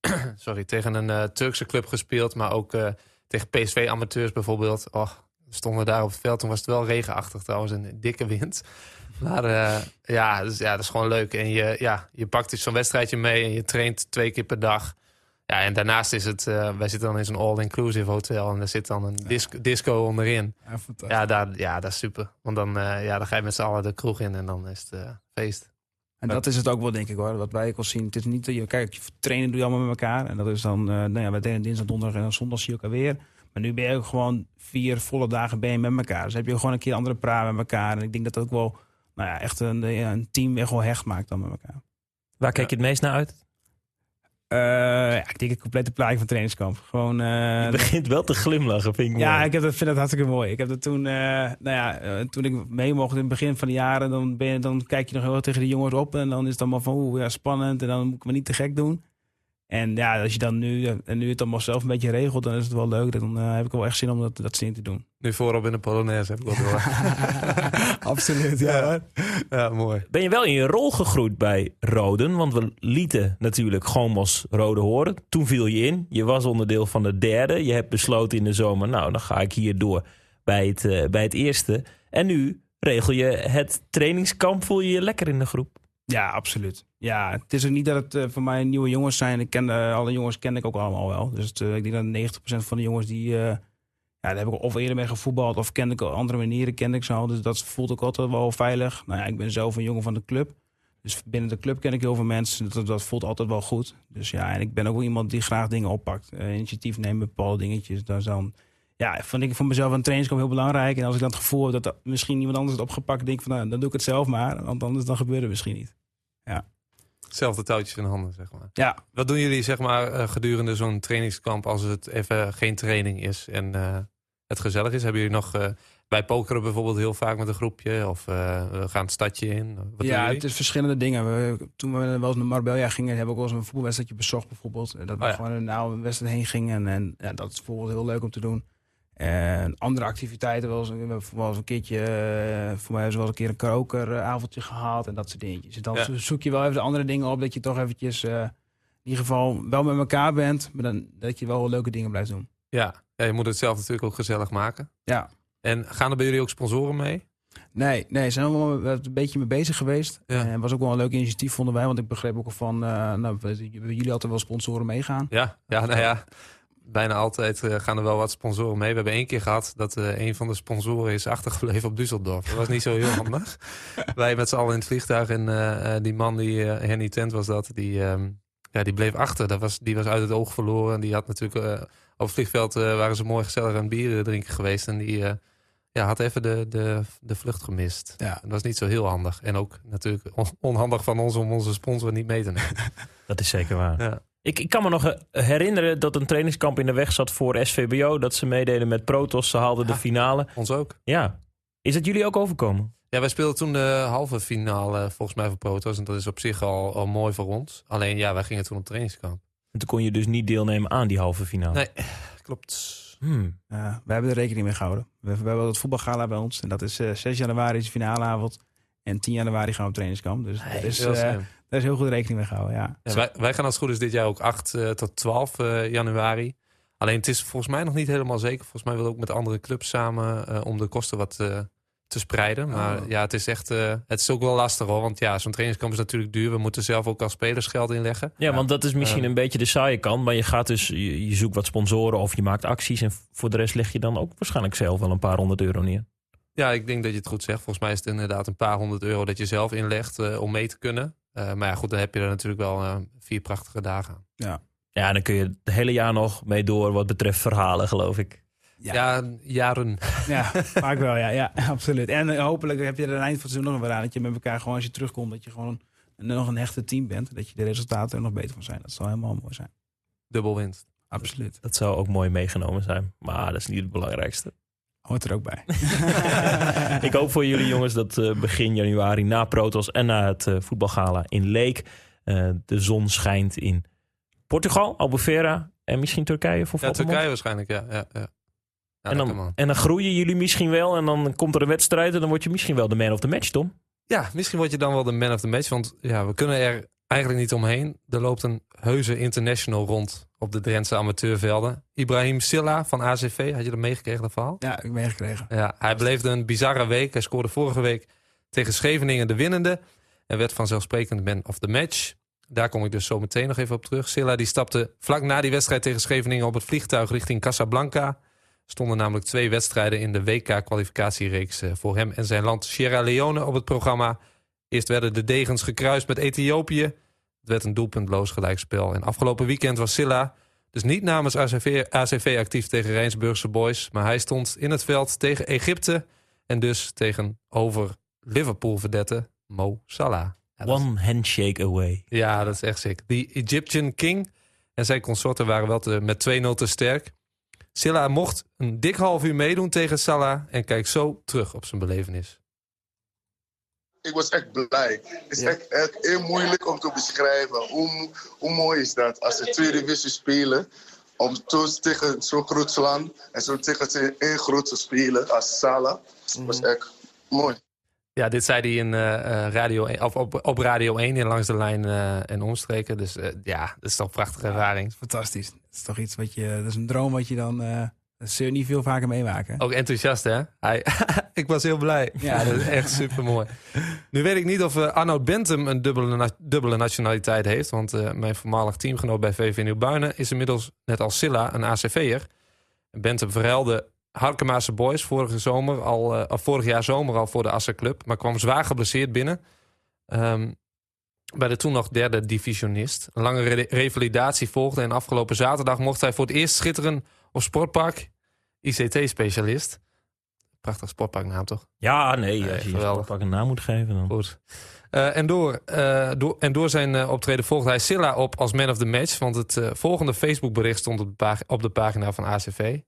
(clears throat) sorry, tegen een eh, Turkse club gespeeld. Maar ook eh, tegen PSV-amateurs bijvoorbeeld. Oh, stonden we daar op het veld. Toen was het wel regenachtig trouwens en dikke wind. Maar ja, dus, ja, dat is gewoon leuk. En je, ja, je pakt dus zo'n wedstrijdje mee en je traint twee keer per dag. Ja, en daarnaast is het, eh, wij zitten dan in zo'n all-inclusive hotel en er zit dan een dis- disco onderin. Ja, fantastisch. Ja, daar, ja, dat is super. Want dan, eh, ja, dan ga je met z'n allen de kroeg in en dan is het eh, feest. En dat is het ook wel, denk ik hoor. Wat wij ook al zien. Het is niet dat je, kijk, trainen doe je allemaal met elkaar. En dat is dan, eh nou ja, we deden dinsdag, donderdag en dan zondag zie je elkaar weer. Maar nu ben je ook gewoon vier volle dagen ben je met elkaar. Dus heb je gewoon een keer andere praat met elkaar. En ik denk dat dat ook wel, nou ja, echt een, een team echt wel hecht maakt dan met elkaar. Waar kijk je het meest naar uit? Eh, ja, ik denk het complete plaatje van trainingskamp. Gewoon, eh, Je begint wel te glimlachen, vind ik Ja, mooi. ik heb dat, vind dat hartstikke mooi. Ik heb dat toen, eh, nou ja, toen ik mee mocht in het begin van de jaren, dan, ben je, dan kijk je nog heel tegen de jongens op. En dan is het allemaal van, oeh, ja, spannend. En dan moet ik me niet te gek doen. En ja, als je dan nu, en nu het allemaal zelf een beetje regelt, dan is het wel leuk. Dan eh, heb ik wel echt zin om dat, dat zin te doen. Nu voorop in de Polonaise heb ik ook wel. (laughs) Absoluut, ja, ja, mooi. Ben je wel in je rol gegroeid bij Roden? Want we lieten natuurlijk gewoon als Rode horen. Toen viel je in. Je was onderdeel van de derde. Je hebt besloten in de zomer, nou, dan ga ik hier door bij het, eh, bij het eerste. En nu regel je het trainingskamp. Voel je je lekker in de groep? Ja, absoluut. Ja, het is ook niet dat het eh, voor mij nieuwe jongens zijn. Ik ken, eh, alle jongens ken ik ook allemaal wel. Dus het, eh, ik denk dat 90% van de jongens die... ja, daar heb ik of eerder mee gevoetbald of kende ik op andere manieren kende ik ze al. Dus dat voelt ook altijd wel veilig. Nou ja, ik ben zelf een jongen van de club. Dus binnen de club ken ik heel veel mensen. Dat, dat voelt altijd wel goed. Dus ja, en ik ben ook iemand die graag dingen oppakt. Initiatief nemen bepaalde dingetjes. Is dan... Ja, vond ik voor mezelf een trainingskamp heel belangrijk. En als ik dan het gevoel heb dat er misschien iemand anders het opgepakt... denk ik van, nou, dan doe ik het zelf maar. Want anders dan gebeurt het misschien niet. Zelfde touwtjes in handen, zeg maar. Ja, Wat doen jullie zeg maar eh, gedurende zo'n trainingskamp als het even geen training is en eh, het gezellig is? Hebben jullie nog uh, bij pokeren bijvoorbeeld heel vaak met een groepje of uh, we gaan het stadje in? Wat ja, het is verschillende dingen. We, toen we wel eens naar Marbella gingen, hebben we ook wel eens een voetbalwedstrijdje bezocht bijvoorbeeld. Dat we Oh ja. gewoon naar een wedstrijd heen gingen en, en ja, dat is bijvoorbeeld heel leuk om te doen. En andere activiteiten, wel eens, we hebben wel eens een keertje, eh, voor mij ze wel eens een keer een krokeravondje gehaald en dat soort dingetjes. Dan Ja. zoek je wel even de andere dingen op, dat je toch eventjes eh, in ieder geval wel met elkaar bent, maar dan, dat je wel leuke dingen blijft doen. Ja. ja, je moet het zelf natuurlijk ook gezellig maken. Ja. En gaan er bij jullie ook sponsoren mee? Nee, nee, zijn we wel een beetje mee bezig geweest. Ja. En was ook wel een leuk initiatief, vonden wij. Want ik begreep ook al van, eh, nou, jullie altijd wel sponsoren meegaan. Ja, ja nou ja. Bijna altijd eh, gaan er wel wat sponsoren mee. We hebben één keer gehad dat eh, een van de sponsoren is achtergebleven op Düsseldorf. Dat was niet zo heel (laughs) handig. Wij met z'n allen in het vliegtuig en eh, die man, die Henny Tent was dat, die, ehm, ja, die bleef achter. Dat was, die was uit het oog verloren. Die had natuurlijk op het vliegveld waren ze mooi gezellig aan bieren drinken geweest. En die ja, had even de, de, de vlucht gemist. Ja. Dat was niet zo heel handig. En ook natuurlijk on- onhandig van ons om onze sponsor niet mee te nemen. (laughs) Dat is zeker waar. Ja. Ik, ik kan me nog eh, herinneren dat een trainingskamp in de weg zat voor SVBO. Dat ze meededen met Protos. Ze haalden de finale. Ons ook. Ja. Is het jullie ook overkomen? Ja, wij speelden toen de halve finale volgens mij voor Protos. En dat is op zich al, al mooi voor ons. Alleen ja, wij gingen toen op trainingskamp. En toen kon je dus niet deelnemen aan die halve finale. Nee, (sniffs) klopt. Hmm. Uh, we hebben er rekening mee gehouden. We, we hebben het voetbalgala bij ons. En dat is eh 6 januari is de finaleavond. En 10 januari gaan we op trainingskamp. Dus dat is, Heel eh, slim. Daar is heel goed rekening mee gehouden, ja. Ja, wij, wij gaan als het goed is dit jaar ook 8 eh, tot 12 eh, januari. Alleen het is volgens mij nog niet helemaal zeker. Volgens mij willen we ook met andere clubs samen eh, om de kosten wat eh, te spreiden. Maar Oh. ja, het is echt, eh, het is ook wel lastig hoor. Want ja, zo'n trainingskamp is natuurlijk duur. We moeten zelf ook als spelers geld inleggen. Ja, want dat is misschien een beetje de saaie kant. Maar je gaat dus, je, je zoekt wat sponsoren of je maakt acties. En voor de rest leg je dan ook waarschijnlijk zelf wel een paar honderd euro neer. Ja, ik denk dat je het goed zegt. Volgens mij is het inderdaad een paar honderd euro dat je zelf inlegt eh, om mee te kunnen. Eh, maar ja, goed, dan heb je er natuurlijk wel eh, vier prachtige dagen aan. Ja, dan kun je het hele jaar nog mee door wat betreft verhalen, geloof ik. Ja. Ja, jaren. Ja, (laughs) vaak wel, ja, ja, (laughs) absoluut. En eh, hopelijk heb je er aan het eind van het seizoen nog weer aan. Dat je met elkaar gewoon, als je terugkomt, dat je gewoon nog een hechte team bent. Dat je de resultaten er nog beter van zijn. Dat zal helemaal mooi zijn. Dubbel winst. Absoluut. Dat zou ook mooi meegenomen zijn. Maar dat is niet het belangrijkste. Hoort er ook bij. (laughs) ik hoop voor jullie jongens dat eh, begin januari na Protos en na het eh, voetbalgala in Leek eh, de zon schijnt in Portugal, Albufeira en misschien Turkije voor Ja. Turkije waarschijnlijk, ja. ja, ja. Ja, en, dan, en dan groeien jullie misschien wel en dan komt er een wedstrijd en dan word je misschien wel de man of the match, Tom. Ja, misschien word je dan wel de man of the match. Want ja, we kunnen er eigenlijk niet omheen. Er loopt een heuse international rond op de Drentse amateurvelden. Ibrahim Silla van ACV, had je dat meegekregen, dat verhaal? Ja, ik heb meegekregen. Ja, hij beleefde een bizarre week. Hij scoorde vorige week tegen Scheveningen de winnende. En werd vanzelfsprekend man of the match. Daar kom ik dus zo meteen nog even op terug. Silla die stapte vlak na die wedstrijd tegen Scheveningen op het vliegtuig richting Casablanca. Stonden namelijk twee wedstrijden in de WK-kwalificatiereeks eh, voor hem en zijn land Sierra Leone op het programma. Eerst werden de degens gekruist met Ethiopië. Het werd een doelpuntloos gelijkspel. En afgelopen weekend was Silla dus niet namens ACV, ACV actief tegen Rijnsburgse Boys. Maar hij stond in het veld tegen Egypte. En dus tegenover Liverpool-verdette Mo Salah. Ja, dat is- One handshake away. ja, dat is echt sick. Die Egyptian King en zijn consorten waren wel te, met 2-0 te sterk. Silla mocht een dik half uur meedoen tegen Salah en kijkt zo terug op zijn belevenis. Ik was echt blij. Het is echt, echt heel moeilijk om te beschrijven. Hoe, hoe mooi is dat als de tweede divisie spelen. Om zo tegen zo'n groot land en zo tegen een groot te spelen als Salah. was echt mooi. Ja, dit zei hij in, eh, eh, radio, 1 of op, op Radio 1 in Langs de Lijn eh, en Omstreken. Dus ja, dat is toch een prachtige ervaring. Fantastisch. Dat is toch iets wat je... Dat is een droom wat je dan... eh dat zul je niet veel vaker meemaken. Ook enthousiast, hè? Hij, (laughs) ik was heel blij. Ja, dat is echt super mooi. Nu weet ik niet of uh, Arnoud Bentum een dubbele, na- dubbele nationaliteit heeft. Want eh, mijn voormalig teamgenoot bij VV Nieuw-Buinen is inmiddels, net als Silla, een ACV'er. Bentum verhuilde Harkemaanse Boys vorige zomer al, eh, vorig jaar zomer al voor de Assen Club. Maar kwam zwaar geblesseerd binnen. Ehm, bij de toen nog derde divisionist. Een lange re- revalidatie volgde en afgelopen zaterdag mocht hij voor het eerst schitteren op Sportpark. ICT-specialist. Prachtig sportparknaam, toch? Ja, nee, Nee, als je je geweldig. sportpak een naam moet geven dan. Goed. Eh, en, door, eh, door, en door zijn eh, optreden volgde hij Silla op als man of the match. Want het volgende Facebook-bericht stond op de, pag- op de pagina van ACV.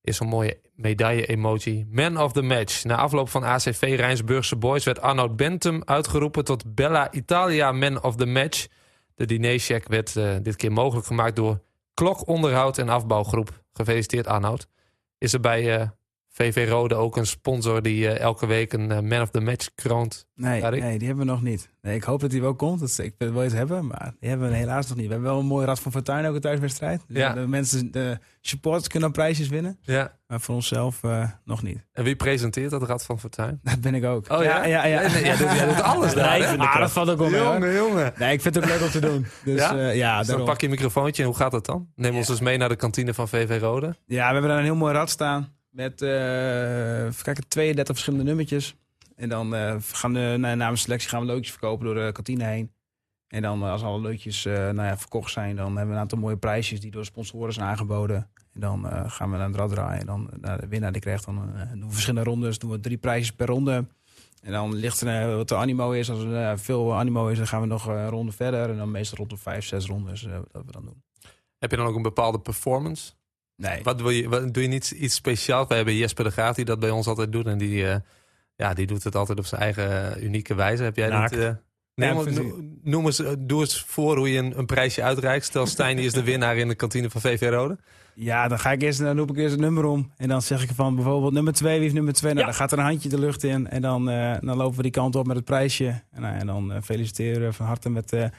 Is een mooie medaille-emoji. Man of the match. Na afloop van ACV Rijnsburgse Boys werd Arnoud Bentum uitgeroepen tot Bella Italia Man of the Match. De dinercheck werd dit keer mogelijk gemaakt door Klok Onderhoud en Afbouwgroep. Gefeliciteerd Arnoud. Is er bij eh, VV Rode ook een sponsor die eh, elke week een eh, Man of the Match kroont? Nee, nee, die hebben we nog niet. Nee, ik hoop dat die wel komt. Dat, ik wil eens hebben, maar die hebben we helaas nog niet. We hebben wel een mooie Rad van Fortuin, ook een thuiswedstrijd. Dus Ja. De mensen, de supporters kunnen prijsjes winnen. Ja. Maar voor onszelf eh, nog niet. En wie presenteert dat Rad van Fortuin? Dat ben ik ook. Oh ja? Ja, ja, ja. Nee, nee, doet- doet (laughs) alles daar? Drijvende Ah, dat valt ook hoor. jongen. Nee, ik vind het ook leuk om te doen. (laughs) Dus Ja? ja, ja, Dus dan pak je een microfoontje en hoe gaat dat dan? Neem ons Ja. eens mee naar de kantine van VV Rode. ja, we hebben daar een heel mooi rad staan. Met eh, kijken, 32 verschillende nummertjes. En dan eh, gaan we na, na een selectie gaan we loodjes verkopen door de kantine heen. En dan eh, als alle eh, nou ja, verkocht zijn, dan hebben we een aantal mooie prijsjes die door sponsoren zijn aangeboden. En dan eh, gaan we naar het rad draaien. En dan eh, de winnaar die krijgt dan eh, doen we verschillende rondes. Doen we drie prijsjes per ronde. En dan ligt er eh, wat de animo is. Als er eh, veel animo is, dan gaan we nog eh, een ronde verder. En dan meestal rond de vijf, zes rondes eh, dat we dan doen. Heb je dan ook een bepaalde performance? Nee. Wat wil je, wat, doe je niet iets speciaals? We hebben Jesper de Graaf die dat bij ons altijd doet. En die, eh, ja, die doet het altijd op zijn eigen eh, unieke wijze. Heb jij Naakt. niet... eh, Ja, no- noem eens, doe eens voor hoe je een, een prijsje uitreikt. Stel Stijn die is de winnaar in de kantine van VV Rode. Ja, dan ga ik eerst, dan roep ik eerst het nummer om. En dan zeg ik van bijvoorbeeld nummer twee, wie heeft nummer twee? Nou, Ja. dan gaat er een handje de lucht in. En dan, dan lopen we die kant op met het prijsje. En, nou, en dan feliciteren van harte met, met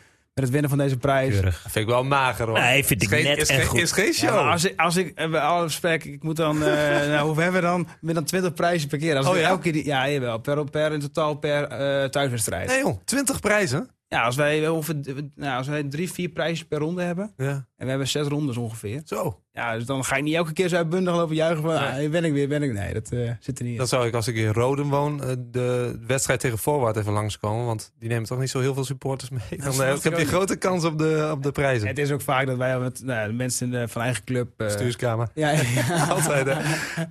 het winnen van deze prijs. Keurig. Dat vind ik wel mager hoor. Nee, vind ik is net is goed. Is geen Ja, show. maar als ik, als ik eh, bij alle respect, ik moet dan, eh (laughs) nou, hoe hebben we dan? Meer dan 20 prijzen per keer. Als Oh ja? elke keer die, ja, jawel, per, per in totaal per eh, thuiswedstrijd. Nee joh, 20 prijzen. Ja, als wij, ongeveer, nou, als wij drie, vier prijzen per ronde hebben. Ja, En we hebben zes rondes ongeveer. zo. Ja, dus dan ga ik niet elke keer zo uitbundig lopen juichen van, Nee. ah, hier ben ik weer, ben ik. Nee, dat eh, zit er niet in. Dan zou ik als ik in Roden woon eh, de wedstrijd tegen Voorwaard even langskomen. Want die nemen toch niet zo heel veel supporters mee. Dan eh, ik heb je ook. grote kans op de, op de prijzen. Het is ook vaak dat wij met nou, de mensen in de, van eigen club... eh, Bestuurskamer. ja, ja. (laughs) Altijd.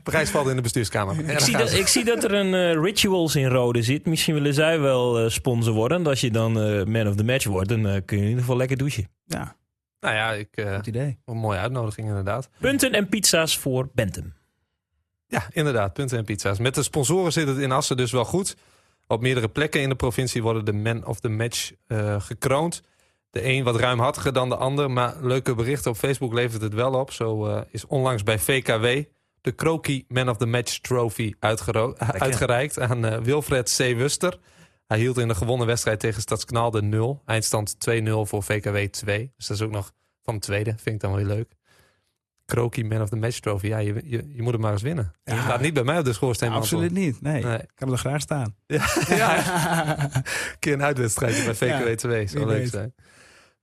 Prijs valt in de bestuurskamer. Ik zie, dat, ik zie dat er een Rituals in Rode zit. Misschien willen zij wel eh, sponsor worden. En als je dan eh, man of the match wordt, dan kun je in ieder geval lekker douchen. ja, Nou ja, ik, eh, goed idee. een mooie uitnodiging inderdaad. Punten en pizza's voor Bentham. Ja, inderdaad. Punten en pizza's. Met de sponsoren zit het in Assen dus wel goed. Op meerdere plekken in de provincie worden de man of the match eh, gekroond. De een wat ruimhartiger dan de ander. Maar leuke berichten op Facebook levert het wel op. Zo eh, is onlangs bij VKW de Kroki Man of the Match Trophy uitgero- uitgereikt aan Wilfred C. Wuster. Hij hield in de gewonnen wedstrijd tegen Stadskanaal de 0. Eindstand 2-0 voor VKW 2. Dus dat is ook nog van de tweede. Vind ik dan wel leuk. Kroki Man of the Match Trophy. Ja, je, je, je moet hem maar eens winnen. Ja. Je gaat niet bij mij op de schoorsteen. Absoluut niet. Nee, Nee. ik kan er graag staan. Ja, (laughs) ja. een keer een uitwedstrijdje bij VKW Ja, 2. Zou leuk weet. zijn.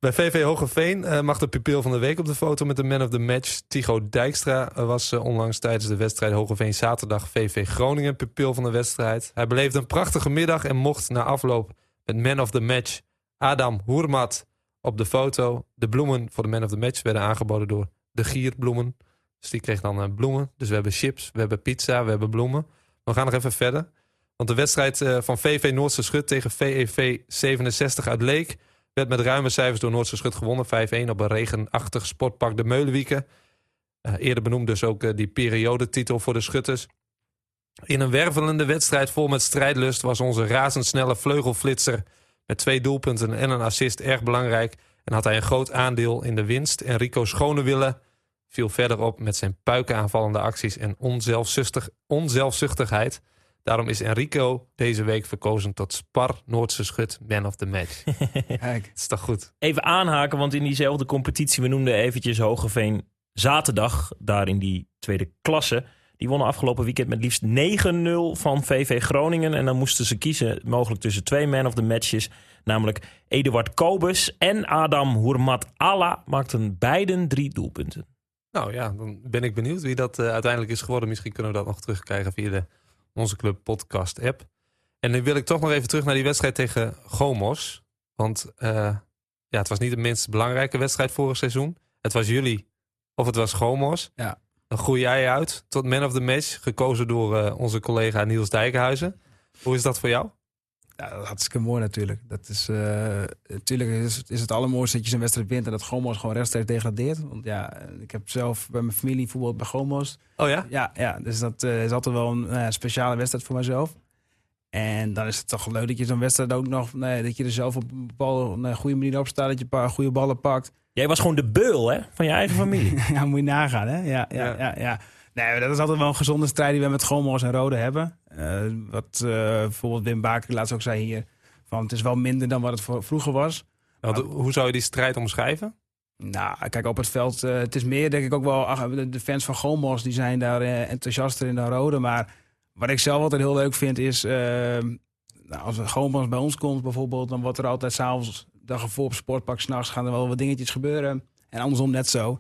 Bij VV Hogeveen eh, mag de pupil van de week op de foto met de man of the match. Tigo Dijkstra eh, was eh, onlangs tijdens de wedstrijd Hogeveen zaterdag VV Groningen pupil van de wedstrijd. Hij beleefde een prachtige middag en mocht na afloop met man of the match Adam Hoermat op de foto. De bloemen voor de man of the match werden aangeboden door de Gierbloemen. Dus die kreeg dan bloemen. Dus we hebben chips, we hebben pizza, we hebben bloemen. We gaan nog even verder. Want de wedstrijd van VV Noordse Schut tegen VEV 67 uit Leek... werd met ruime cijfers door Noordse Schut gewonnen. 5-1 op een regenachtig sportpark de Meulenwieken. Eh, eerder benoemd dus ook eh, die periodetitel voor de Schutters. In een wervelende wedstrijd vol met strijdlust... was onze razendsnelle vleugelflitser... met twee doelpunten en een assist erg belangrijk... en had hij een groot aandeel in de winst. Enrico Schonewille viel verder op met zijn puikenaanvallende acties... en onzelfzuchtig, onzelfzuchtigheid... Daarom is Enrico deze week verkozen tot Spar Noordse Schut Man of the Match. (laughs) Kijk. Dat is toch goed? Even aanhaken, want in diezelfde competitie, we noemden eventjes Hogeveen zaterdag, daar in die tweede klasse. Die wonnen afgelopen weekend met liefst 9-0 van VV Groningen. En dan moesten ze kiezen mogelijk tussen twee man of the matches. Namelijk Eduard Kobus en Adam Hoermat Alla maakten beiden drie doelpunten. Nou ja, dan ben ik benieuwd wie dat eh, uiteindelijk is geworden. Misschien kunnen we dat nog terugkrijgen via de Onze Club podcast app. En nu wil ik toch nog even terug naar die wedstrijd tegen Gomos. Want eh, ja, het was niet de minst belangrijke wedstrijd vorig seizoen. Het was jullie of het was Gomos. Ja. Dan groei jij uit tot man of the match. Gekozen door eh, onze collega Niels Dijkenhuizen. Hoe is dat voor jou? Ja, dat is hartstikke mooi natuurlijk. Dat is, eh, natuurlijk is, is het allermooiste dat je zo'n wedstrijd wint en dat Gomos gewoon rechtstreeks degradeert. Want ja, ik heb zelf bij mijn familie voetbal bij Gomos. Oh ja? Ja, ja dus dat eh, is altijd wel een speciale wedstrijd voor mijzelf. En dan is het toch leuk dat je zo'n wedstrijd ook nog, nee, dat je er zelf op een bepaalde op een goede manier op staat, dat je een paar goede ballen pakt. Jij was gewoon de beul hè, van je eigen familie. (laughs) ja, moet je nagaan, hè? Ja, ja, Ja. ja. ja, Nee, dat is altijd wel een gezonde strijd die we met Gomos en Rode hebben. Eh, wat eh, bijvoorbeeld Wim Baker laatst ook zei hier, van het is wel minder dan wat het vroeger was. Hoe zou je die strijd omschrijven? Nou, kijk, op het veld, eh, het is meer denk ik ook wel, ach, de, fans van Gomos, die zijn daar enthousiaster in dan Rode. Maar wat ik zelf altijd heel leuk vind is, eh, nou, als Gomos bij ons komt bijvoorbeeld, dan wordt er altijd s'avonds, dag ervoor op sportpak, s'nachts gaan er wel wat dingetjes gebeuren. En andersom net zo.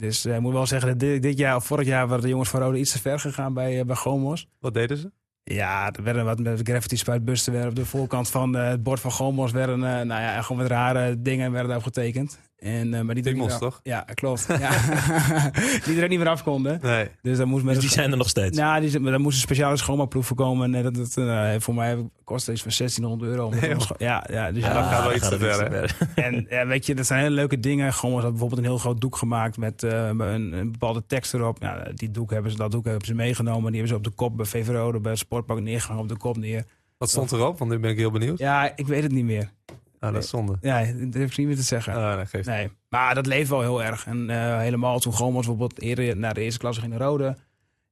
Dus eh, ik moet wel zeggen, dat dit, dit jaar of vorig jaar waren de jongens van Rode iets te ver gegaan bij, eh, bij Gomos. Wat deden ze? Ja, er werden wat met graffiti spuitbussen werden op de voorkant van eh, het bord van Gomos werden, nou ja, gewoon met rare dingen werden daarop getekend. En, eh, maar die toch? Ja, klopt. (laughs) Ja. (laughs) die er ook niet meer af konden. Nee. Dus dan moest Dus die zijn er nog steeds. Nou, die, maar daar moest een speciale schoonmaakproef voor komen. En dat, dat, eh, voor mij kost het iets van 1600 euro. Nee, ja, ja, dus Ja, ja, dat gaat wel iets te ver, en ja, weet je, dat zijn hele leuke dingen. Gewoon had bijvoorbeeld een heel groot doek gemaakt met eh, een, een bepaalde tekst erop. Ja, die doek hebben ze, dat doek hebben ze meegenomen. Die hebben ze op de kop bij VV Rode, bij het sportpark neergehangen op de kop neer. Wat stond erop? Want nu ben ik heel benieuwd. Ja, ik weet het niet meer. Ah, dat is zonde. Ja, dat ik niet meer te zeggen. Ah, dat geeft Nee, maar dat leeft wel heel erg. En eh, helemaal toen Gomos bijvoorbeeld eerder naar de eerste klasse ging naar Rode.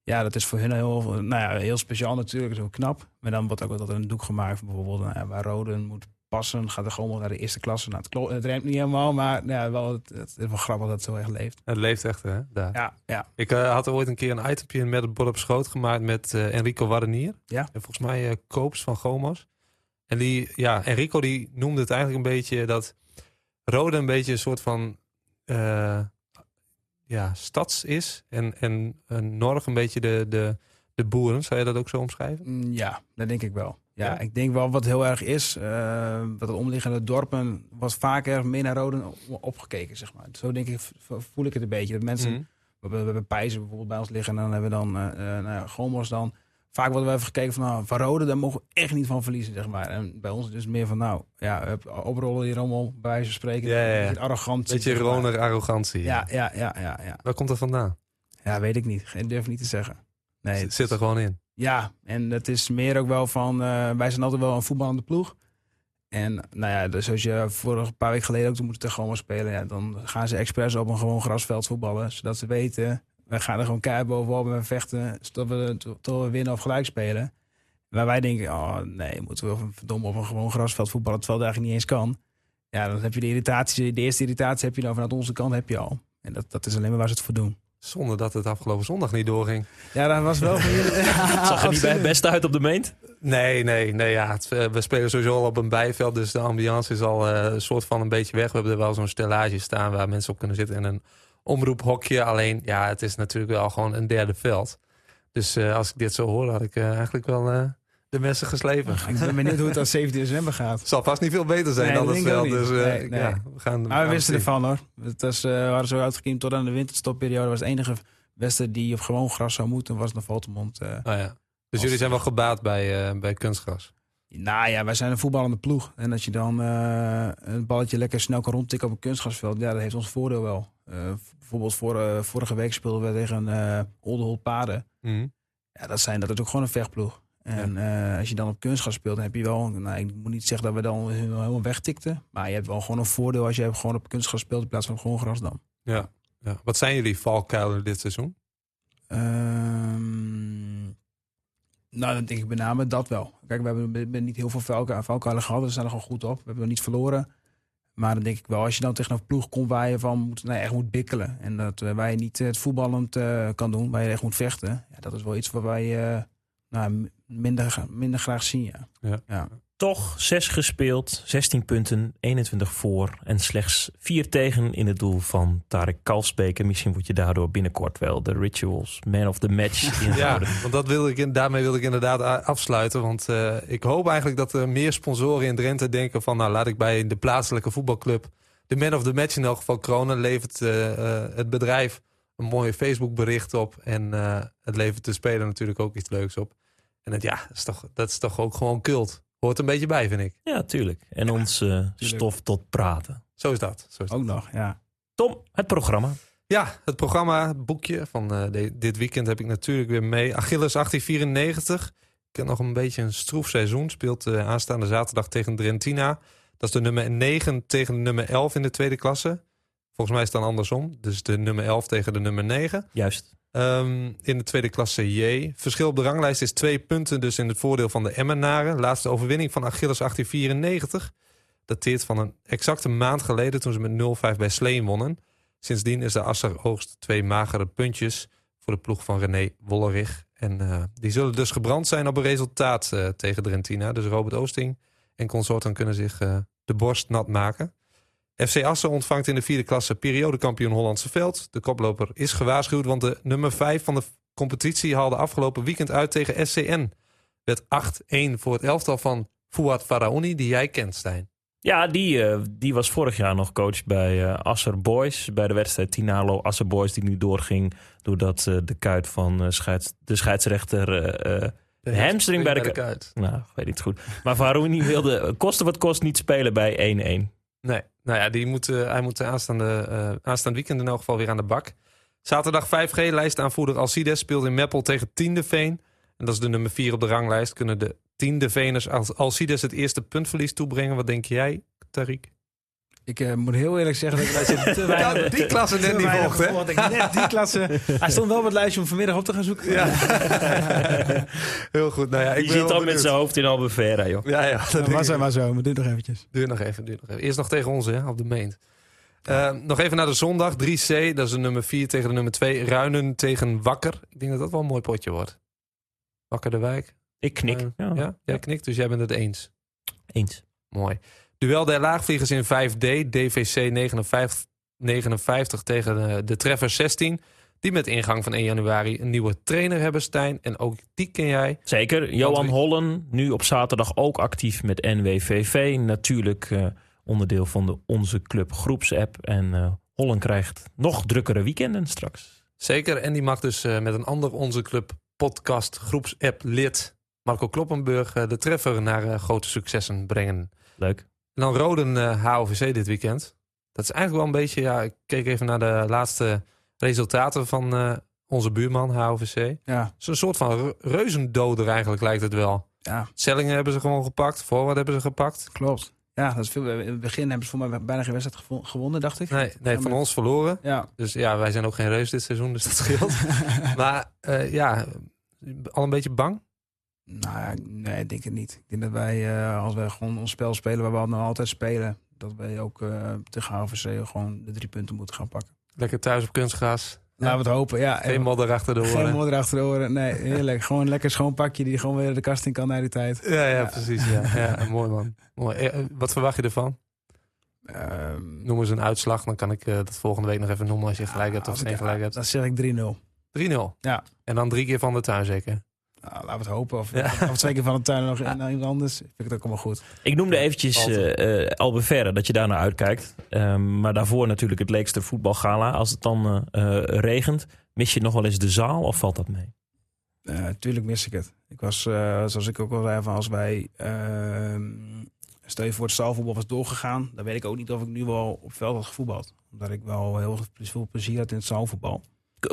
Ja, dat is voor hun heel, nou ja, heel speciaal natuurlijk. Zo knap. Maar dan wordt ook altijd een doek gemaakt. Bijvoorbeeld nou ja, waar Rode moet passen. Gaat de Gomos naar de eerste klasse. Nou, het, klopt, het rijmt niet helemaal. Maar ja, wel, het, het is wel grappig dat het zo echt leeft. Het leeft echt, hè? Daar. Ja, ja. Ik eh, had ooit een keer een itempje met het bord op schoot gemaakt met eh, Enrico Warrenier. Ja. En volgens mij eh, Koops van Gomos. En die, ja, Enrico die noemde het eigenlijk een beetje dat Rode een beetje een soort van eh, ja, stads is. En, en, en Norg een beetje de, de, de boeren. Zou je dat ook zo omschrijven? Mm, Ja, dat denk ik wel. Ja, Ja? ik denk wel wat heel erg is. eh wat het omliggende dorpen was vaker meer naar Rode opgekeken, zeg maar. Zo denk ik, voel ik het een beetje. Dat mensen. We hebben, we hebben Pijzen bijvoorbeeld bij ons liggen. En dan hebben we dan eh eh, nou ja, Gomos dan. Vaak worden we even gekeken van, nou, van Rode, daar mogen we echt niet van verliezen, zeg maar. En bij ons is het dus meer van, nou, ja, oprollen die rommel, bij wijze van spreken. Ja, ja, beetje arrogant. Beetje zeg maar. Arrogantie. Ja, ja, ja, ja, ja. Waar komt dat vandaan? Ja, weet ik niet. Ik durf niet te zeggen. Nee, Het zit er gewoon in. ja, en het is meer ook wel van, eh, wij zijn altijd wel een voetballende ploeg. En nou ja, dus zoals je vorige paar weken geleden ook toen moeten tegen spelen, ja, dan gaan ze expres op een gewoon grasveld voetballen, zodat ze weten, wij gaan er gewoon keihard bovenop en we vechten tot we, tot we winnen of gelijk spelen. Waar wij denken, oh nee, moeten we verdomme op een gewoon grasveld voetballen, terwijl het eigenlijk niet eens kan. Ja, dan heb je de irritatie, de eerste irritatie heb je dan vanuit onze kant heb je al. En dat, dat is alleen maar waar ze het voor doen. Zonder dat het afgelopen zondag niet doorging. Ja, dat was wel. (laughs) Zag er niet bij beste uit op de meent? Nee, nee, nee. Ja, het, eh, we spelen sowieso al op een bijveld, dus de ambiance is al eh, een soort van een beetje weg. We hebben er wel zo'n stellage staan waar mensen op kunnen zitten en een omroephokje. Alleen, ja, het is natuurlijk wel gewoon een derde veld. Dus eh, als ik dit zo hoor, had ik eh, eigenlijk wel eh, de messen geslepen. Ik ben benieuwd hoe het aan 17 december gaat. Het zal vast niet veel beter zijn Nee, dan het veld. Dus niet. Nee, nee. ja, we gaan. Maar we wisten zien. ervan hoor. Het was, we waren zo uitgekiemd tot aan de winterstopperiode. was het enige wedstrijd die op gewoon gras zou moeten, was naar Valtemont. eh. Oh, ja. Dus jullie zijn wel gebaat bij, bij kunstgras. Nou ja, wij zijn een voetballende ploeg. En dat je dan een balletje lekker snel kan rondtikken op een kunstgrasveld, ja, dat heeft ons voordeel wel. Eh, bijvoorbeeld voor, eh, vorige week speelden we tegen uh, Oldenholt Paden. Mhm. Ja, dat, zijn, dat is ook gewoon een vechtploeg. En eh, als je dan op kunstgras speelt, dan heb je wel... Nou, ik moet niet zeggen dat we dan helemaal wegtikten. Maar je hebt wel gewoon een voordeel als je gewoon op kunstgras speelt in plaats van gewoon gras dan. Ja. ja. Wat zijn jullie valkuilen dit seizoen? Ehm, nou, dan denk ik met name dat wel. Kijk, we hebben, we hebben niet heel veel valkuilen valkuilen gehad. We zijn er gewoon goed op. We hebben nog niet verloren. Maar dan denk ik wel, als je dan tegen een ploeg komt waar je van moet, nou, echt moet bikkelen. En dat eh, waar je niet het voetballend eh, kan doen, waar je echt moet vechten. Ja, dat is wel iets wat wij eh, nou, minder, minder graag zien. Ja. Ja. Ja. Toch 6 gespeeld, 16 punten, 21 voor en slechts 4 tegen in het doel van Tarek Kalsbeek. En misschien word je daardoor binnenkort wel de Rituals Man of the Match (laughs) Ja, inhouden. want dat wilde ik, daarmee wilde ik inderdaad afsluiten. Want eh, ik hoop eigenlijk dat er meer sponsoren in Drenthe denken van... nou, laat ik bij de plaatselijke voetbalclub de man of the match in elk geval kronen. Levert eh, eh, het bedrijf een mooie Facebook bericht op. En het levert de speler natuurlijk ook iets leuks op. En het, ja, dat is, toch, dat is toch ook gewoon cult. Hoort een beetje bij, vind ik. Ja, tuurlijk. En ons eh, stof tot praten. Zo is dat. Zo is dat. Ook nog, ja. Tom, het programma. Ja, het programma, het boekje van eh, de- dit weekend heb ik natuurlijk weer mee. Achilles 1894. Ik heb nog een beetje een stroef seizoen. Speelt eh, aanstaande zaterdag tegen Drentina. Dat is de nummer 9 tegen de nummer 11 in de tweede klasse. Volgens mij is het dan andersom. Dus de nummer 11 tegen de nummer 9. Juist. Ehm, in de tweede klasse J. Verschil op de ranglijst is twee punten, dus in het voordeel van de Emmenaren. Laatste overwinning van Achilles 1894. Dateert van een exacte maand geleden toen ze met 0-5 bij Sleen wonnen. Sindsdien is de Asser oogst twee magere puntjes voor de ploeg van René Wollerich. En eh, die zullen dus gebrand zijn op een resultaat eh, tegen Drentina. Dus Robert Oosting en consorten kunnen zich eh, de borst nat maken. FC Assen ontvangt in de vierde klasse periodekampioen Hollandse Veld. De koploper is gewaarschuwd, want de nummer 5 van de competitie haalde afgelopen weekend uit tegen SCN. Werd 8-1 voor het elftal van Fouad Faraoni, die jij kent, Stijn. Ja, die, eh, die was vorig jaar nog coach bij eh Asser Boys. Bij de wedstrijd Tinalo Asser Boys die nu doorging. Doordat eh, de kuit van scheids, de scheidsrechter... De hamstring bij de ku- kuit. nou, ik weet niet goed. Maar Faraoni wilde eh, koste wat kost niet spelen bij 1-1. Nee, nou ja, die moet, eh, hij moet aanstaande, eh aanstaand weekend in elk geval weer aan de bak. Zaterdag 5G, lijstaanvoerder Alcides speelt in Meppel tegen Tiende Veen. En dat is de nummer 4 op de ranglijst. Kunnen de Tiende Veners Alcides het eerste puntverlies toebrengen? Wat denk jij, Tariq? Ik eh, moet heel eerlijk zeggen dat ik (laughs) te weinig... die klasse net niet volgt, hè? gevolgd. Ik net die klasse. (laughs) Hij stond wel op het lijstje om vanmiddag op te gaan zoeken. Ja. (laughs) Heel goed. Nou ja, ik ben zit wel al met zijn hoofd in Albufeira, joh. Ja, ja. Dat ik. hij maar zo, maar doe nog eventjes. Duur nog even, duur nog even. Eerst nog tegen ons, hè, op de meent. Eh, nog even naar de zondag. 3C, dat is de nummer 4 tegen de nummer 2. Ruinen tegen Wakker. Ik denk dat dat wel een mooi potje wordt. Wakker de Wijk. Ik knik. Eh, ja. ja, jij knikt, dus jij bent het eens. Eens. Mooi. Duel der laagvliegers in 5D. DVC 59, 59 tegen de, de Treffer 16. Die met ingang van 1 januari een nieuwe trainer hebben, Stijn. En ook die ken jij. Zeker. Johan Hollen, nu op zaterdag ook actief met NWVV. Natuurlijk eh, onderdeel van de Onze Club groepsapp. En eh, Hollen krijgt nog drukkere weekenden straks. Zeker. En die mag dus eh, met een ander Onze Club podcast groepsapp lid... Marco Kloppenburg de Treffer naar grote successen brengen. Leuk. En dan Roden eh, HOVC dit weekend. Dat is eigenlijk wel een beetje... Ja, ik keek even naar de laatste resultaten van eh, onze buurman HOVC. Ja, een soort van re- reuzendoder eigenlijk lijkt het wel. ja, Zellingen hebben ze gewoon gepakt. Voorwaarden hebben ze gepakt. klopt. Ja, dat is veel. In het begin hebben ze voor mij bijna geen wedstrijd gewonnen, dacht ik. Nee, nee van ons verloren. Ja, Dus ja, wij zijn ook geen reus dit seizoen, dus dat scheelt. (laughs) maar eh, ja, al een beetje bang. Nou, ja, nee, ik denk het niet. Ik denk dat wij, eh, als wij gewoon ons spel spelen waar we al- nou altijd spelen, dat wij ook eh tegen HVC gewoon de drie punten moeten gaan pakken. Lekker thuis op kunstgras. Laten we het hopen. Ja, Geen en- modder achter de geen oren. modder achter de oren. Nee, heerlijk. gewoon lekker schoon pakje die gewoon weer de kast in kan na die tijd. Ja, ja, precies. Ja. Ja, (laughs) mooi man. Mooi. Eh, Wat verwacht je ervan? Ehm, Noem eens een uitslag, dan kan ik eh, dat volgende week nog even noemen als je gelijk hebt of geen gelijk hebt. 3-0. Dan zeg ik 3-0. Ja. En dan drie keer van de tuin zeker. Nou, laten we het hopen. Of, Ja. of twee keer van de tuin nog en iemand anders. Vind ik het ook allemaal goed. Ik noemde eventjes eh eh, Albufeira, dat je daar naar uitkijkt. Ehm, maar daarvoor natuurlijk het leekste voetbalgala. Als het dan eh, regent, mis je nog wel eens de zaal of valt dat mee? Eh, tuurlijk mis ik het. Ik was, eh, zoals ik ook al zei, van als wij... ehm, stel je voor het zaalvoetbal was doorgegaan... dan weet ik ook niet of ik nu wel op veld had gevoetbald. Omdat ik wel heel veel plezier had in het zaalvoetbal.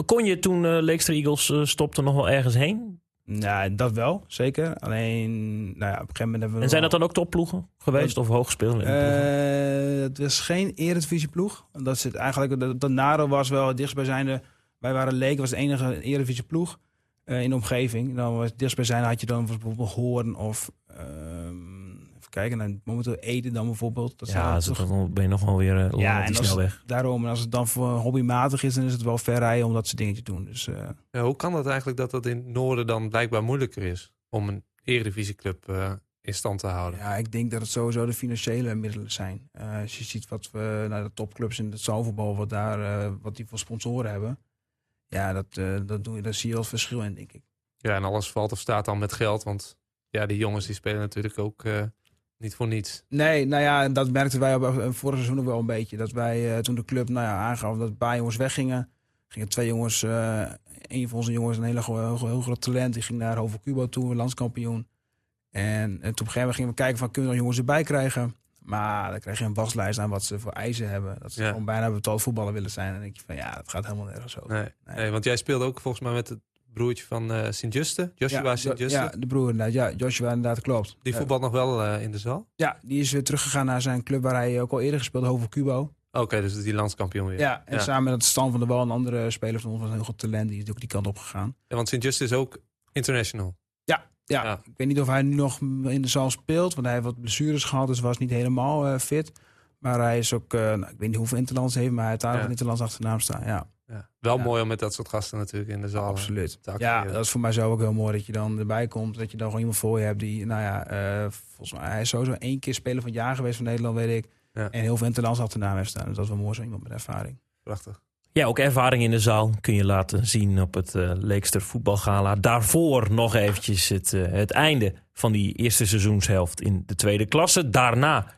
Kon je toen Leekster Eagles stopte nog wel ergens heen? Ja, dat wel, zeker. Alleen, nou ja, op een gegeven moment hebben we... En zijn dat dan ook topploegen geweest of hoogspelende? Eh, het was geen eredivisieploeg. Dat zit eigenlijk, dat, dat Naro was wel het dichtstbijzijnde. Wij waren Leek, was de enige eredivisieploeg eh in de omgeving. Dan was het dichtstbijzijnde had je dan bijvoorbeeld Hoorn of ehm, kijken, nou, momenteel Ede dan bijvoorbeeld. Dat ja, dan dus toch- dan ben je nog wel weer lang ja, op en die daarom, en als het dan voor hobbymatig is, dan is het wel ver rijden om dat soort dingen te doen. Dus eh, Ja, hoe kan dat eigenlijk dat dat in het noorden dan blijkbaar moeilijker is om een eredivisieclub eh in stand te houden? ja, ik denk dat het sowieso de financiële middelen zijn. Eh, als je ziet wat we naar de topclubs in het zaalvoetbal, wat daar, eh, wat die voor sponsoren hebben. Ja, dat, eh, dat doe je, daar zie je wel het verschil in, denk ik. Ja, en alles valt of staat dan met geld, want ja, die jongens die spelen natuurlijk ook eh, niet voor niets. Nee, nou ja, dat merkten wij vorig seizoen ook wel een beetje. Dat wij eh, toen de club nou ja, aangaf dat een paar jongens weggingen, gingen twee jongens, eh een van onze jongens, een hele heel, groot talent, die ging naar Hovo Cubo toe, landskampioen. En, en toen op een gegeven moment gingen we kijken van kunnen we nog jongens erbij krijgen. Maar dan krijg je een waslijst aan wat ze voor eisen hebben. Dat ze Ja. gewoon bijna betaald voetballer willen zijn. En dan denk je van ja, dat gaat helemaal nergens over. Nee, Nee. nee, want jij speelde ook volgens mij met het broertje van eh Sint-Juste, Joshua ja, Sint-Juste. ja, de broer inderdaad. Ja, Joshua inderdaad, klopt. Die voetbalt nog wel eh, in de zaal? Ja, die is weer teruggegaan naar zijn club waar hij ook al eerder gespeeld, Hovo Cubo. Oké, dus die landskampioen weer. Ja, en Ja. samen met Stan van der Wal, een andere speler van ons, was een heel goed talent. Die is ook die kant op gegaan. Ja, want Sint-Juste is ook international. Ja, Ja. ik weet niet of hij nu nog in de zaal speelt. Want hij heeft wat blessures gehad, dus was niet helemaal eh, fit. Maar hij is ook, eh, nou, ik weet niet hoeveel interlands heeft, maar hij heeft daar Ja. interlands achternaam staan. Ja, Ja. Wel Ja. mooi om met dat soort gasten natuurlijk in de zaal. eh, absoluut. Ja, dat is voor mij zo ook heel mooi dat je dan erbij komt. Dat je dan gewoon iemand voor je hebt die, nou ja, eh, volgens mij, hij is sowieso één keer speler van het jaar geweest van Nederland, weet ik. Ja. En heel veel interlands achternaam heeft staan. Dus dat is wel mooi, zo iemand met ervaring. Prachtig. Ja, ook ervaring in de zaal kun je laten zien op het eh, Leekster voetbalgala. Daarvoor nog eventjes het, het einde van die eerste seizoenshelft in de tweede klasse. Daarna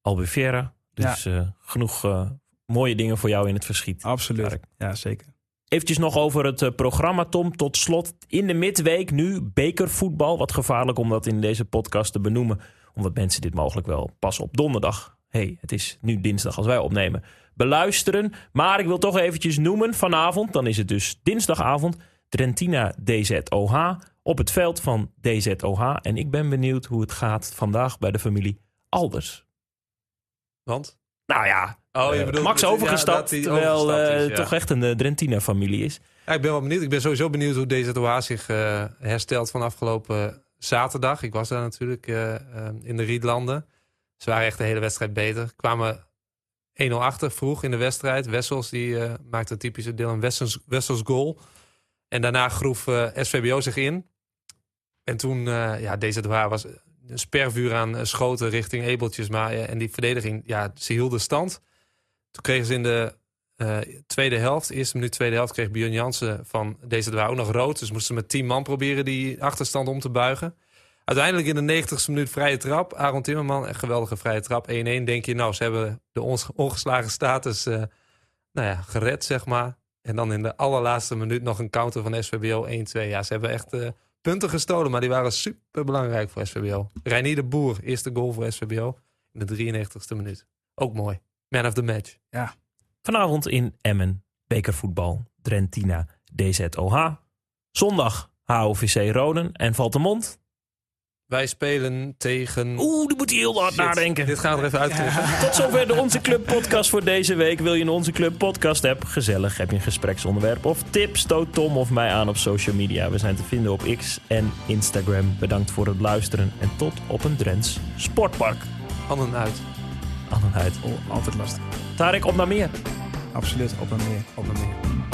Albufeira. Dus eh, genoeg eh, mooie dingen voor jou in het verschiet. Absoluut. Ja, zeker. Eventjes nog over het eh, programma, Tom. Tot slot, in de midweek nu bekervoetbal. Wat gevaarlijk om dat in deze podcast te benoemen. Omdat mensen dit mogelijk wel pas op donderdag. hey, het is nu dinsdag als wij opnemen. Beluisteren. Maar ik wil toch eventjes noemen vanavond. Dan is het dus dinsdagavond. Trentina DZOH. Op het veld van DZOH. En ik ben benieuwd hoe het gaat vandaag bij de familie Alders. Want? Nou ja, Oh, je eh, bedoelt Max ja, overgestapt. terwijl eh, is, ja. toch echt een uh, Drentina-familie is. Ja, ik ben wel benieuwd. Ik ben sowieso benieuwd hoe DZOH zich eh, herstelt van afgelopen zaterdag. Ik was daar natuurlijk eh, eh, in de Rietlanden. Ze waren echt de hele wedstrijd beter. Kwamen 1-0 achter vroeg in de wedstrijd. Wessels die eh, maakte een typische deel een Wessels, Wessels goal. En daarna groef eh, SVBO zich in. En toen, eh ja, DZOH was spervuur aan eh, schoten richting Ebeltjes. Maar, en die verdediging, ja, ze hielden stand. Toen kregen ze in de eh, tweede helft, eerste minuut tweede helft, kreeg Björn Jansen van DZOH ook nog rood. Dus moesten ze met 10 man proberen die achterstand om te buigen. Uiteindelijk in de 90ste minuut vrije trap. Aaron Timmerman, een geweldige vrije trap. 1-1 denk je, nou, ze hebben de ongeslagen status eh, nou ja, gered, zeg maar. En dan in de allerlaatste minuut nog een counter van SVBO 1-2. Ja, ze hebben echt punten gestolen, maar die waren super belangrijk voor SVBO. Reinier de Boer, eerste goal voor SVBO in de 93ste minuut. Ook mooi. Man of the match. Vanavond in Emmen, bekervoetbal, Drentina, DZOH. Zondag HOVC Roden en Valtemont. Wij spelen tegen... Oeh, die moet hij heel hard Shit, nadenken. Dit gaan we er even uitknippen. Tot zover de Onze Club podcast voor deze week. Wil je een Onze Club podcast app? Gezellig. Heb je een gespreksonderwerp of tips? Stoot Tom of mij aan op social media. We zijn te vinden op X en Instagram. Bedankt voor het luisteren en tot op een Drents sportpark. Handen uit. Annenheid. Oh, altijd lastig. Tarek, op naar meer. Absoluut, op en neer. Op en neer.